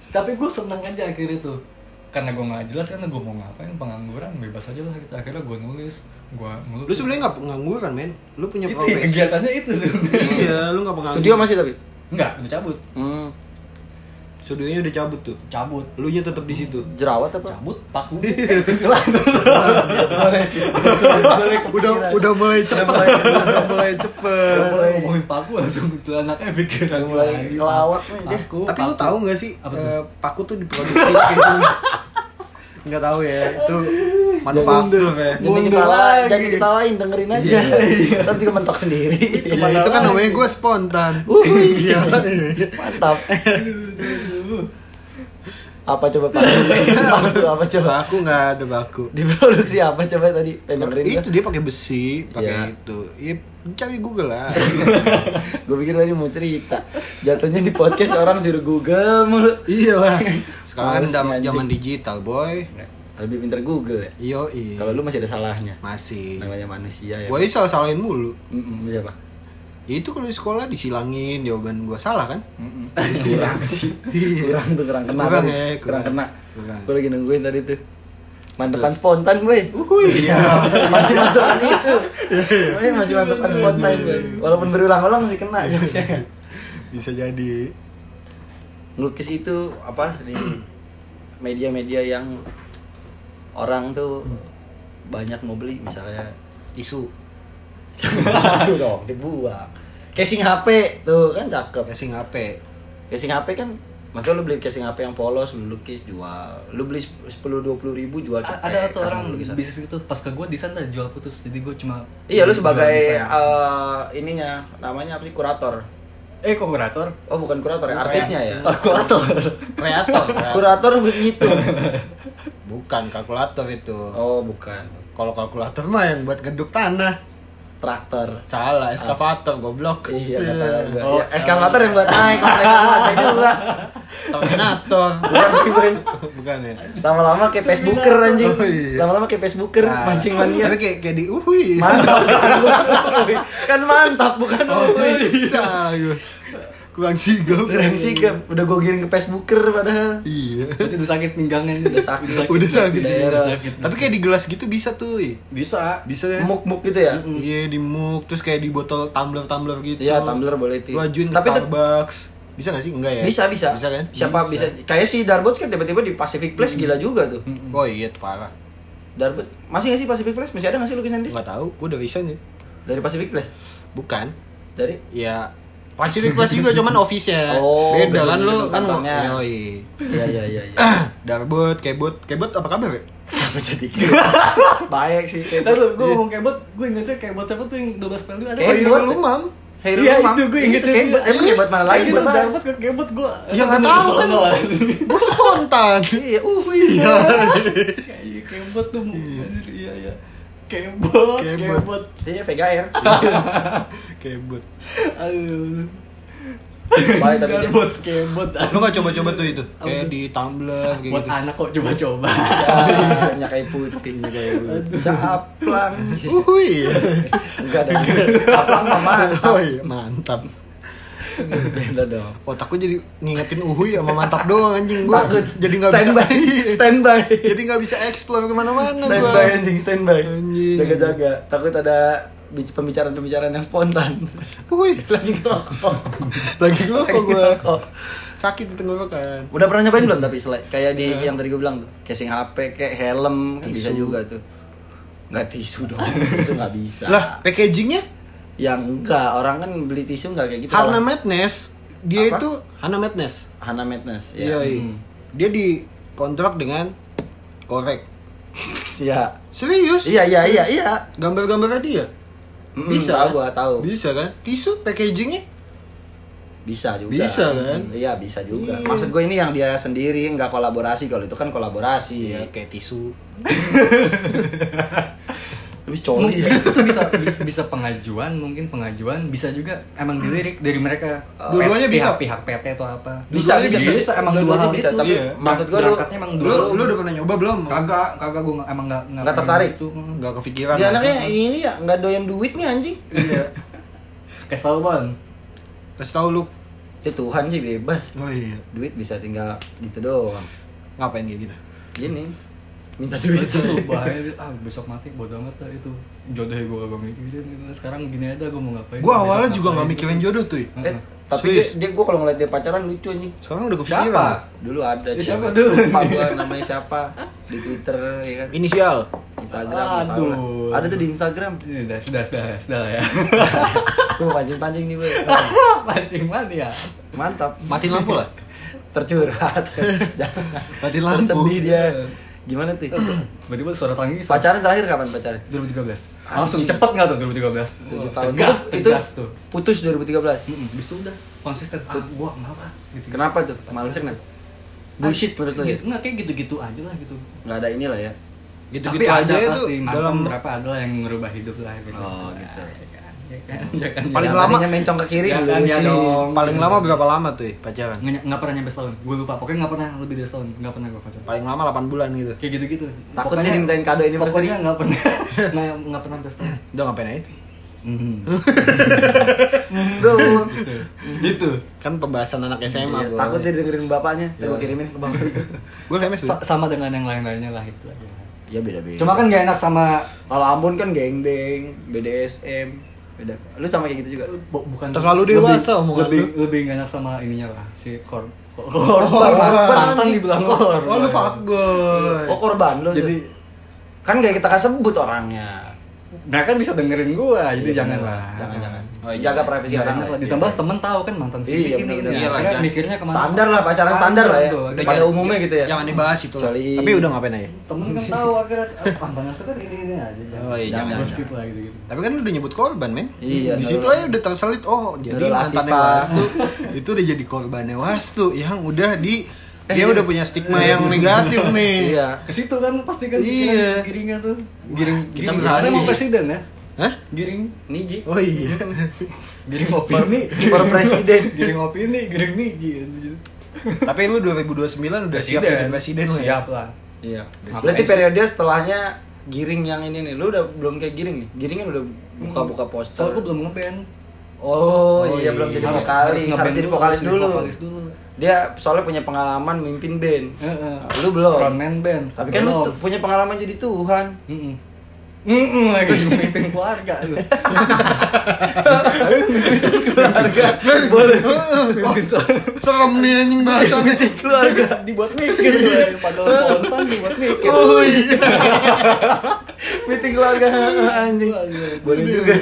tapi gue seneng aja akhirnya tuh karena gue nggak jelas karena gue mau ngapain pengangguran bebas aja lah gitu akhirnya gue nulis gue ngelukis Lu sebenarnya nggak pengangguran, men. Lu punya itu profesi. kegiatannya itu sebenarnya iya, lu nggak pengangguran. Studio masih tapi. enggak udah cabut Hmm, Studionya udah cabut tuh. cabut Lu nya tetap di situ. jerawat apa? cabut paku udah udah mulai cepet, udah mulai cepet. ngomongin paku langsung itu anaknya pikir Udah mulai ngelawak nih paku Tapi lu tahu nggak sih Apa tuh? eh, paku tuh diproduksi kayak (laughs) gini? Nggak tahu ya, itu manufaktur ya. Jangan Mundur ketawa, lagi. jangan ketawain, dengerin aja. Ntar juga mentok sendiri. Ya, itu kan namanya gue spontan. (laughs) Iya. Mantap. (laughs) apa coba Pak? Paku apa coba? Baku nggak ada baku. Diproduksi apa coba tadi? Pengen dengerin Itu dia pakai besi, pakai Iya. itu. Iya, cari Google lah. (laughs) Gue pikir tadi mau cerita. Jatuhnya di podcast orang suruh Google mulu. iya lah. (laughs) Sekarang kan zaman zaman digital, boy. Lebih pinter Google ya. Iyo, iya. Kalau lu masih ada salahnya. masih. Namanya manusia ya. Gue salah salahin mulu. Mm-mm, siapa? Itu kalau di sekolah disilangin jawaban gue salah kan? Mm-mm. (laughs) Kurang sih. Kurang tuh kurang kena. Kurang ya, kurang, kurang. kena. Kurang. Lagi nungguin tadi tuh. Mantepan spontan gue. Uhuy. (laughs) Iya, masih mantepan itu. Gue masih mantepan spontan gue. Walaupun berulang-ulang masih kena. Bisa jadi. Ngelukis itu apa di media-media yang orang tuh banyak mau beli misalnya Tisu. Tisu dong dibuang. Casing HP tuh kan cakep. Casing HP. casing HP kan maksudnya lu beli casing HP yang polos lu lukis jual. Lu beli 10 20 ribu jual A- cepet ada tuh orang lu lukisan. bisnis gitu pas ke gue desain dah jual putus. Jadi gue cuma iya lu sebagai eh, ininya namanya apa sih kurator? Eh kok kurator? Oh bukan kurator ya artisnya ya? Oh, kurator. Kreator. kurator begitu Bukan kalkulator itu. oh bukan. Kalau kalkulator mah yang buat geduk tanah. Traktor. Salah, eskavator goblok. Iya, kata. Oh. Ya, eskavator yang buat naik kompleks ada juga. Terminator. Bukan Boy. Bukan ya? Lama-lama kayak Facebooker anjing. Oh, iya. Lama-lama kayak Facebooker Nah, mancing mania. Tapi kayak kayak di uhui. Mantap bukan. (laughs) Kan mantap bukan Oh, uhuy. salah gue. Kurang sigap. Sih ke udah gue giring ke Facebooker padahal. Iya. Berarti udah sakit pinggangnya Udah sakit. Udah sakit. Daerah. Udah sakit. Tapi kayak di gelas gitu bisa tuh. Ih. bisa. Bisa ya? Muk-muk gitu ya. Iya di muk terus kayak di botol tumbler-tumbler gitu. Iya, tumbler boleh itu. Lu ajuin ke Tapi Starbucks. Bisa gak sih? Enggak ya? Bisa bisa. Bisa kan? Siapa bisa? Kayak si Darbots kan tiba-tiba di Pacific Place gila juga tuh. Oh iya tuh parah. Darbot masih nggak sih Pacific Place? Masih ada nggak sih lukisan dia? Enggak tahu, gua udah resign ya. Dari Pacific Place? Bukan. Dari? Ya Pacific Place juga cuman (laughs) office-nya. Oh, beda beda kan lu kan. Iya iya iya. iya. (clears throat) Darbot, kebot, kebot apa kabar ya? Apa jadi? (laughs) Baik sih. kayak- Lalu gue ngomong kebot, gue ingetnya kebot siapa tuh yang 12 PLU ada. Kebot. Iya lu mam. Iya Imam. itu gue inget kebot. Emang kebot mana lagi? Bebas. dapat ke kebot gue. Ya nggak tahu kan. Gua spontan. Iya, uh iya. Iya kebot tuh. anjir, Iya iya. Kebot, Kebot. Iya, Vega (laughs) Air. Kebot. Aduh. Baik tapi. Garbot kebot. Lu gak coba-coba tuh itu? Kayak di Tumblr kayak Buat gitu. anak kok coba-coba. Ya, minyak kayu putih kayak gitu. Caplang. Uhui. Enggak ada. Caplang mah mantap. Oh iya, mantap. Beda dong. Otak gua jadi ngingetin uhui sama mantap doang anjing gua. Takut. Jadi gak bisa. Standby. Standby. jadi gak bisa explore ke mana-mana gua. Standby anjing, standby. Anjing. Jaga-jaga. Takut ada bic- pembicaraan-pembicaraan yang spontan. Uhui. (laughs) Lagi ngerokok. Lagi gua kok Lagi gua. ngerokok. Sakit di tenggorokan. Udah pernah nyobain belum tapi selain kayak di yang tadi gue bilang tuh, casing HP, kayak helm, kan bisa juga tuh. Nggak tisu dong, (laughs) tisu nggak bisa. Lah, packagingnya yang enggak, orang kan beli tisu nggak kayak gitu. Hana Madness. Dia Apa? itu Hana Madness. Hana Madness. Iya, Ya. iya. Dia dikontrak dengan korek. Iya. Serius? Iya, iya, iya, iya. Gambar-gambarnya dia. Mm, Bisa kan? gua tahu. Bisa kan? Tisu packagingnya Bisa juga. Bisa, kan? Hmm, Iya, bisa juga. Iya. Maksud gue ini yang dia sendiri, nggak kolaborasi. Kalau itu kan kolaborasi. Iya, kayak tisu. (laughs) Lebih coli ya. itu bisa bisa pengajuan, mungkin pengajuan bisa juga emang dilirik dari mereka. Dua-duanya bisa. Pihak, pihak PT atau apa. Bisa, Dua-duanya bisa, bisa, emang dua hal bisa, itu. Tapi Iya. maksud gue lu Berangkatnya emang Lu, dua. lu udah pernah nyoba belum? Kagak, kagak gue emang nggak Nggak tertarik? Itu. Nggak kepikiran. dia lah. anaknya ini ya nggak doyan duit nih anjing. Iya. (laughs) Kasih tau bon. Kasih tahu lu. Ya Tuhan sih bebas. Oh iya. Duit bisa tinggal gitu doang. Ngapain kayak gitu? Gini. Minta duit. itu tuh (laughs) bahaya ah besok mati bodo amat dah itu jodohnya gue gak mikirin gitu sekarang gini aja gue mau ngapain Gua besok awalnya juga ngapain. nggak mikirin jodoh tuh. Eh, tapi Serius? dia, dia gue kalau ngeliat dia pacaran lucu anjing. Sekarang udah siapa kepikiran. Dulu ada. Ya, siapa dulu? Lupa gua namanya siapa di Twitter ya kan. Inisial. Instagram. tahu lah. Aduh. Ada tuh di Instagram. Ini udah sudah sudah sudah lah ya (laughs) Gue pancing-pancing nih, Boy. (laughs) pancing mati ya Mantap. Matiin lampu lah. Tercurhat. Matiin lampu. Sedih dia. Gimana tuh? tiba-tiba suara tangis Pacaran terakhir kapan pacaran? 2013 langsung cepet nggak tuh 2013 Tujuh tahun. tegas itu, tegas tuh putus 2013. Mm-mm, Habis itu udah konsisten ah gua males ah gitu Kenapa tuh? Malesnya kenapa? Bullshit menurut lo ya? gitu, nggak kayak gitu-gitu aja lah gitu Nggak ada inilah ya. Gitu-gitu tapi aja ada pasti dalam berapa ada lah yang merubah hidup lah gitu Oh, gitu. Ya kan (laughs) ya kan ya Paling Yang lama- mencong ke kiri Ya dulu kan, ya sih. dong. paling lama berapa lama tuh ya, pacaran? nggak nggak pernah nyampe setahun gue lupa pokoknya nggak pernah lebih dari setahun nggak pernah gue pacaran Paling lama 8 bulan gitu. kayak gitu gitu Takut dia dimintain kado anniversary. pokoknya nggak pernah (laughs) nggak nggak pernah sampai setahun Udah ngapain aja itu? (laughs) Mhm. Bro. gitu Kan pembahasan anak SMA, Iya, takut dia dengerin bapaknya. Tuh gue kirimin ke bapak. Gue tuh. Sama dengan yang lain-lainnya lah itu aja Ya beda-beda. cuma kan gak enak sama kalau Ambon kan geng-beng, BDSM, beda. Lu sama kayak gitu juga. bu- bukan Terlalu dewasa omongan lebih, lu. lebih gak enak sama ininya lah si kor kor korban. mantan dibilang korban Oh, lu fuckboy. Oh korban lu. jadi kan gak kita kasih sebut orangnya. Mereka bisa dengerin gua jadi Iya, jangan bener. lah Jangan jangan. Oh, iya. Jaga privasi Gak orang. lah. ditambah temen tahu kan mantan si Iya, ini bener. Iya jangan- mikirnya ke mana Standar lah, pacaran standar lah ya. tuh. Pada Jangan- umumnya gitu ya. Jangan dibahas itu lah. Tapi udah ngapain aja? temen kan tahu akhirnya ah, mantan Asta kan ini ini aja Oh, iya, jangan, skip lah gitu gitu Tapi kan udah nyebut korban, men. Iya, Di situ aja udah terselit. Oh, jadi mantannya. Wastu itu udah jadi korbannya Wastu yang udah di dia udah punya stigma yang negatif nih. Iya. ke situ kan pasti kan Iya. giringnya tuh giring kita giring berhasil. Karena emang presiden ya Hah? giring Niji. Oh iya. (laughs) giring opini Per presiden. (laughs) giring opini giring niji. Tapi lu 2029 udah siap jadi presiden lu ya? siap lah Iya. Berarti periode setelahnya giring yang ini nih. Lu udah belum kayak giring nih. Giring kan udah buka-buka poster. soalnya gue belum ngeband Oh, Oh, iya iya. belum jadi Harus- vokalis, harus harus, jadi dulu, vokalis harus jadi dulu. vokalis dulu. Dia soalnya punya pengalaman mimpin band. Heeh. Nah, lu belum. frontman band Tapi kan lu Belum. tuh punya pengalaman jadi Tuhan. Mm-mm. Mm-mm, lagi mimpin keluarga lu. (laughs) Keluarga boleh. suasana. Serem nih anjing bahasannya. Keluarga. dibuat mikir lu, padahal spontan dibuat mikir. Oh iya. Meeting keluarga anjing. Boleh juga.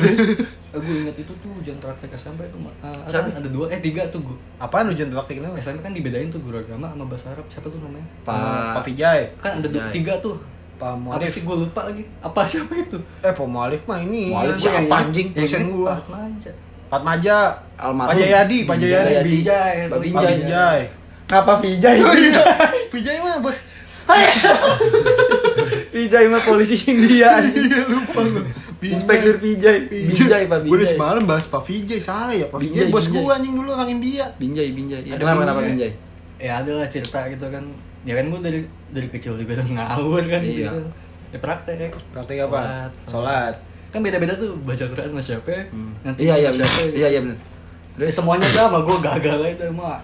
gue ingat itu tuh ujian praktek SMP tuh. Ah, Siapa? ada, ada dua eh tiga tuh gue Apaan ujian praktik kenapa? SMP kan dibedain tuh guru agama sama bahasa Arab siapa tuh namanya Pak Pak Vijay. kan ada tiga tuh Pak apa Mualif. sih gue lupa lagi apa (laughs) siapa itu Eh, Pak Mualif mah ini. Mualif siapa, yang- anjing? Dosen gua. Pak Manja Pak Maja. Almarhum. Pak Jayadi, Pak Jayadi. Jayadi. Bijay Pak Pak Bijay. Vijay. Oh iya. (laughs) Vijay mah bos. (laughs) Vijay mah polisi India. Iya lupa gua. Inspektur Vijay. Vijay Pak Gue udah Vijay. semalam bahas Pak Vijay salah ya Pak Binjai, Vijay bos Binjai. gua anjing dulu orang India. Binjay, Binjay. Ya, Ada kenapa kenapa Binjai. Binjay? ya ada lah cerita gitu kan ya kan gue dari dari kecil juga udah ngawur kan Iya. gitu ya praktek Praktek apa? Sholat. Sholat. kan beda-beda tuh baca Quran sama siapa Hmm. nanti Iya iya benar. siapa Iya iya benar. Dari semuanya sama gue gagal aja itu mah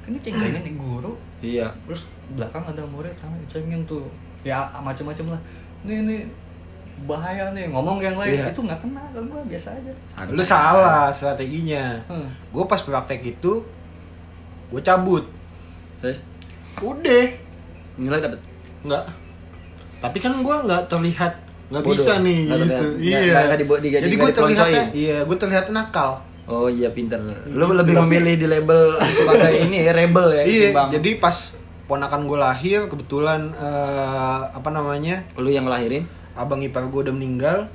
kan ini ceng-cengan nih guru Iya. terus belakang ada murid sama cengin tuh ya macam-macam lah nih nih bahaya nih ngomong yang lain Iya. itu nggak kena kan gue biasa aja Lu salah strateginya. Hmm. Gue pas praktek itu gue cabut. Terus Udah. nilai dapat. Enggak. Tapi kan gue nggak terlihat nggak bisa nih Nggak gitu. terlihat. Iya. dibuat- di- Jadi gue terlihatnya, dikeloncoin. iya, gue terlihat nakal. Oh iya pinter. Lu lebih memilih di label (laughs) sebagai ini ya rebel ya. iya. ketimbang Jadi pas ponakan gue lahir kebetulan eh, apa namanya lu yang ngelahirin. abang ipar gue udah meninggal,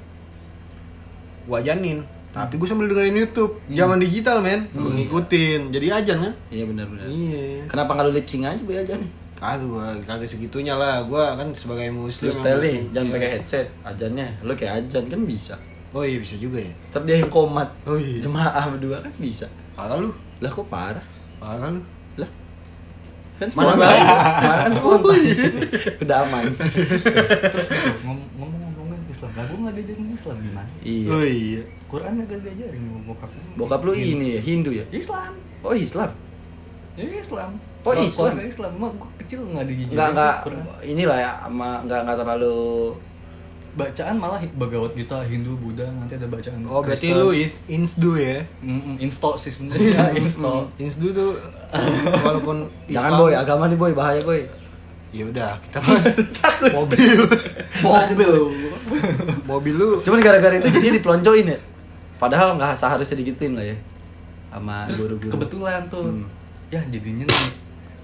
gue ajanin. Hmm. Tapi gue sambil dengerin YouTube, zaman digital men, gue ngikutin. Jadi ajan kan? Iya benar benar. Iya. Kenapa nggak lu lip sync aja boy aja nih? Kagak gua kagak segitunya lah. Gua kan sebagai muslim. Lu muslim. jangan Iya. pakai headset. Ajannya, lu kayak ajan kan bisa. Oh iya bisa juga ya. Ntar dia yang komat. Oh iya. Jemaah berdua kan bisa. Parah lu. Lah kok parah? Parah lu. Lah. Kan spontan. baik? Mana kan spontan. Udah aman. terus ngom- ngomong-ngomongin Islam lah gue nggak diajarin Islam gimana Iya. Oh iya. Quran nggak diajarin bokap Bokap lu ini ya, Hindu ya? Islam Oh Islam. ya Islam Oh, Islam. keluarga Islam mah gue kecil nggak diajarin Enggak enggak Quran. inilah ya sama enggak enggak terlalu bacaan malah Bhagavad Gita Hindu Buddha nanti ada bacaan Oh berarti Kristen. lu is- insdu ya. Mm-mm, insto sih sebenarnya (laughs) insto Insdu tuh (laughs) walaupun Jangan boy, agama nih boy, bahaya boy. Ya udah, kita bahas (laughs) mobil. Mobil mobil lu Cuman gara-gara itu jadi dipeloncoin ya. Padahal nggak seharusnya digituin lah ya. Sama terus guru-guru. kebetulan tuh Hmm. ya jadinya nih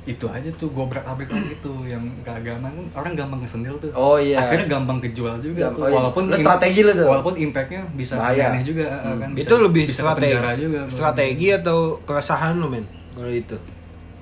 itu aja tuh gobrak abrik lagi tuh yang keagamaan kan orang gampang kesendil tuh Oh, iya. akhirnya gampang kejual juga Gam- tuh oh, iya. walaupun Lu strategi lu tuh. walaupun impactnya bisa Bahaya. aneh juga Hmm. kan bisa, itu lebih bisa strategi. juga Strategi atau keresahan lu men? Kalau itu.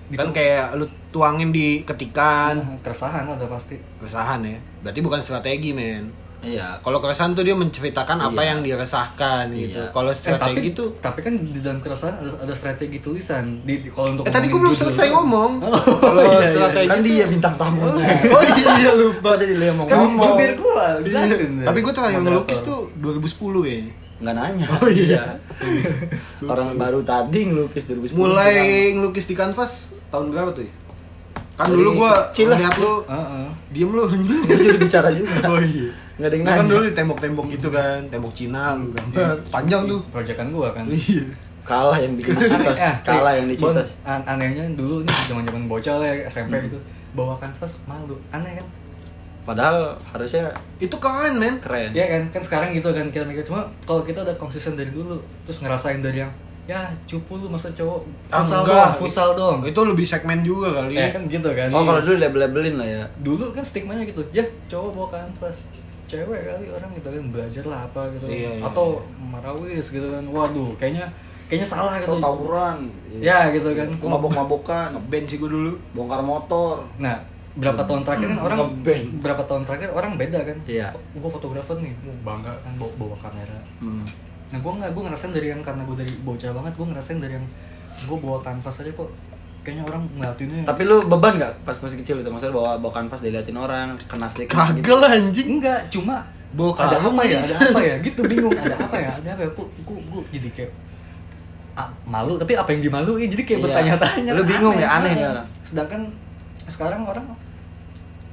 Kan kayak lu tuangin di ketikan. Ah, keresahan ada pasti Keresahan ya. Berarti bukan strategi men. Iya. Kalau keresahan tuh dia menceritakan apa Iya. yang dia resahkan gitu. Iya. Kalau eh, strategi tapi, tuh tapi kan di dalam keresahan ada, ada strategi tulisan di, di- kalau untuk Eh tadi gue belum selesai ngomong. Oh, Kalau iya, iya. strategi Kan dia bintang tamu. Oh iya lupa. Kok jadi lu yang mau kan ngomong? jubir gua jelasin Iya. Tapi gue terakhir ngelukis tuh 2010 ya. Nggak nanya. Oh iya. Orang baru tadi ngelukis 2010. Mulai ngelukis di kanvas tahun berapa tuh? ya? Kan dulu gue lihat lu Heeh. diem lu jadi bicara juga. (laughs) Oh iya. Nggak ada yang Gua kan nanya. dulu di tembok-tembok gitu kan, tembok Cina lu gambar panjang tuh. proyekan gua kan Iya. Kalah yang bikin (laughs) citas. Eh, Kalah yang Bon, dicitas. an- anehnya dulu nih zaman zaman bocah lah ya, SMP Hmm. gitu bawa kanvas malu aneh kan Padahal harusnya Itu keren men. keren. ya kan kan sekarang gitu kan kita mikir cuma kalau kita udah konsisten dari dulu terus ngerasain dari yang ya cupu lu masa cowok Ah, futsal enggak. dong futsal dong Itu lebih segmen juga kali. ya kan gitu kan Oh kalau dulu label-labelin lah ya. dulu kan stigmanya gitu ya cowok bawa kanvas cewek kali orang gitu kan belajar lah apa gitu Iya, iya, atau marawis gitu kan waduh kayaknya kayaknya salah gitu Atau tawuran. ya gitu kan Mabok-mabokan. Ngeband sih gue dulu. Bongkar motor. nah berapa tahun terakhir kan orang Ngeband. berapa tahun terakhir orang beda kan Iya. gue fotografer nih gue bangga kan bawa, bawa kamera Hmm. Nah gue nggak gue ngerasain dari yang karena gue dari bocah banget gue ngerasain dari yang gue bawa kanvas aja kok kayaknya orang ngeliatinnya Tapi lu beban nggak pas masih kecil itu? Maksudnya bawa bawa kanvas diliatin orang, kena stick gitu. Kagak lah anjing. enggak cuma Bawa ada apa ya ada apa ya gitu bingung ada apa ya ada apa ya gue gue gue jadi kayak ah, malu tapi apa yang dimaluin jadi kayak Iya. bertanya-tanya Lu bingung ya, aneh orang. sedangkan sekarang orang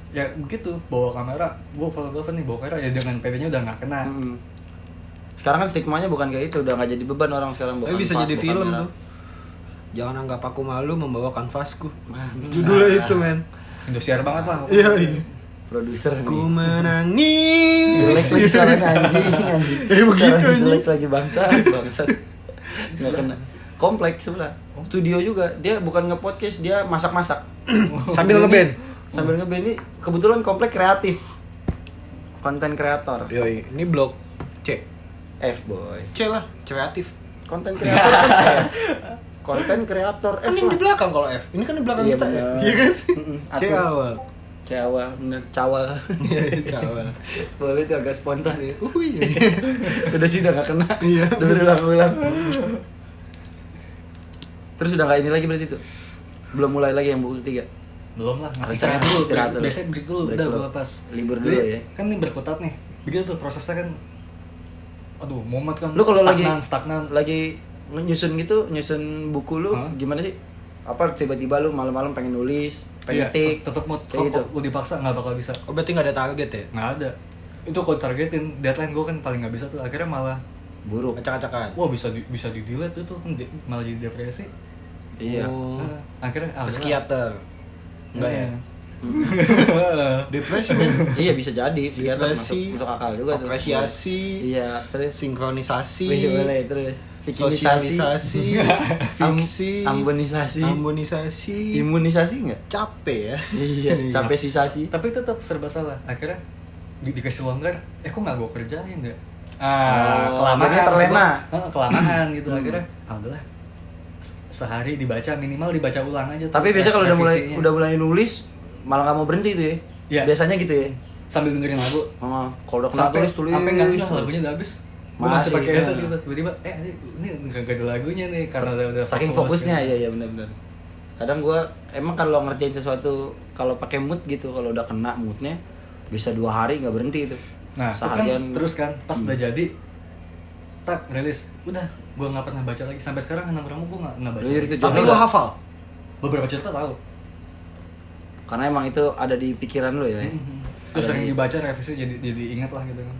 ya begitu bawa kamera gue fotografer nih bawa kamera ya dengan PD-nya udah nggak kena Hmm. Sekarang kan stigmanya bukan kayak itu, udah nggak jadi beban orang sekarang Tapi bisa jadi film tuh. Jangan anggap aku malu membawa kanvasku. Mantap. Judulnya itu men. Indosiar banget lah Iya iya. Produser nih. Ku (laughs) menangis. Jelek lagi suaranya anjing, (laughs) anjing. Eh, begitu, anjing. Jelek lagi bangsa, bangsa. (laughs) Nggak kena. Kompleks sebelah. Studio juga. Dia bukan nge-podcast, dia masak-masak. (coughs) Sambil ngeband. Sambil ngeband ini kebetulan komplek kreatif. Konten kreator. Yoi, ini blok C. F boy. C lah, kreatif. Konten kreator kan F. (laughs) Konten kreator Kan F yang di belakang kalau F. Ini kan di belakang Iya, kita bener. F. Iya kan? Mm-mm, C awal. Cawal, bener cawal. Iya, C awal. (laughs) Boleh itu agak spontan ya. Uh, iya. (laughs) udah sih udah gak kena. Iya. Udah berulang-ulang. Terus udah gak ini lagi berarti tuh. Belum mulai lagi yang buku ketiga. belum lah Harus istirahat dulu istirahat break- dulu. biasanya break dulu Break udah gue pas Libur dulu Jadi, ya. kan nih berkutat nih begitu tuh prosesnya kan aduh momen kan Lu kalau lagi stagnan stagnan lagi nyusun gitu, nyusun buku lu Hah? gimana sih? Apa tiba-tiba lu malam-malam pengen nulis, pengen Iya, tik, tetep mau kayak gitu. kalau lu dipaksa nggak bakal bisa Oh, berarti nggak ada target ya? nggak ada itu kalau targetin deadline gue kan paling nggak bisa tuh akhirnya malah Buruk. Acak-acakan. wah bisa di, bisa di delete itu kan di- malah jadi depresi Iya. Oh. Nah, akhirnya ah, Psikiater. Enggak ya? (laughs) Depresi men. iya bisa jadi, psikiater Depresi, masuk, masuk akal juga tuh. apresiasi, Iya, terus sinkronisasi, Wih, boleh terus. Sosialisasi, (laughs) fiksi, Am- ambonisasi. ambonisasi, Imunisasi enggak? capek ya. Iya, (laughs) sampai sisasi. tapi tetap serba salah akhirnya di, dikasih longgar eh kok nggak gue kerjain ya Oh, kelamaan terlena. gua, kelamaan gitu akhirnya ah udahlah Se- sehari dibaca minimal dibaca ulang aja tuh, Tapi biasanya kalau udah mulai udah mulai nulis malah nggak mau berhenti tuh ya. Iya. Biasanya gitu ya. sambil dengerin lagu Oh, kalau udah kena sampai tulis tulis. sampai nggak terus. lagunya udah habis gue Masih, masih pakai nah. headset gitu tiba-tiba eh ini ini nggak ada lagunya nih karena udah udah Saking fokus fokusnya gitu. iya iya benar-benar. Kadang gua emang kalau ngerjain sesuatu kalau pakai mood gitu kalau udah kena moodnya bisa dua hari nggak berhenti itu. nah itu kan seharian terus kan pas Hmm. udah jadi tak rilis udah gue nggak pernah baca lagi sampai sekarang enam ramu gue nggak nggak baca Jadi itu Tapi lah. hafal. beberapa cerita tahu karena emang itu ada di pikiran lo ya. Mhm. terus Ada sering di- dibaca revisi jadi jadi ingat lah gitu kan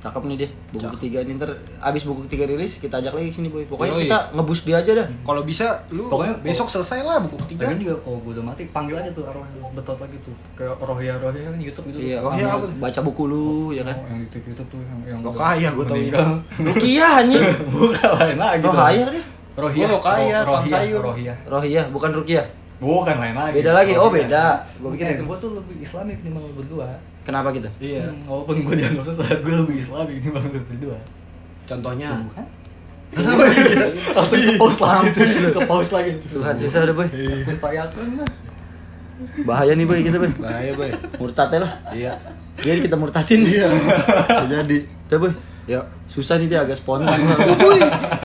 Cakep nih dia. Buku Cakep. ketiga ini ntar abis buku ketiga rilis kita ajak lagi sini boy. Pokoknya Yoi. kita ngebus dia aja dah. Kalau bisa lu Pokoknya- besok selesai lah buku ketiga. Lagian juga kalau gue udah mati panggil aja tuh arwah betot lagi tuh kayak rohia rohia kan YouTube gitu Iya, Oh, apa tuh? baca buku lu ya kan. Oh, yang di YouTube YouTube tuh yang yang Lo udah kaya gua tau meninggal. (laughs) Rukiah anjing. bukan lain lagi. Rohaya deh. rohia Oh, Rokaya, Ro- tukang rohia sayur. rohia Rohiyah, bukan Rukiah. Bukan lain lagi Beda lagi. Oh, beda. Gua pikir Eh, itu. gua tuh lebih islamik nih lu berdua Kenapa gitu? Iya. Hmm, walaupun gue dianggap sesat gue lebih islamik nih lu berdua Contohnya. Hah? (laughs) langsung ke pause lagi ke pause lagi Tuhan susah deh boy. Kun fayakun lah Bahaya nih boy kita boy. Bahaya, Boy. Murtad lah. Iya. Biar kita murtadin. Iya. (laughs) Jadi. Udah boy. Ya. Susah nih dia agak spontan. (laughs)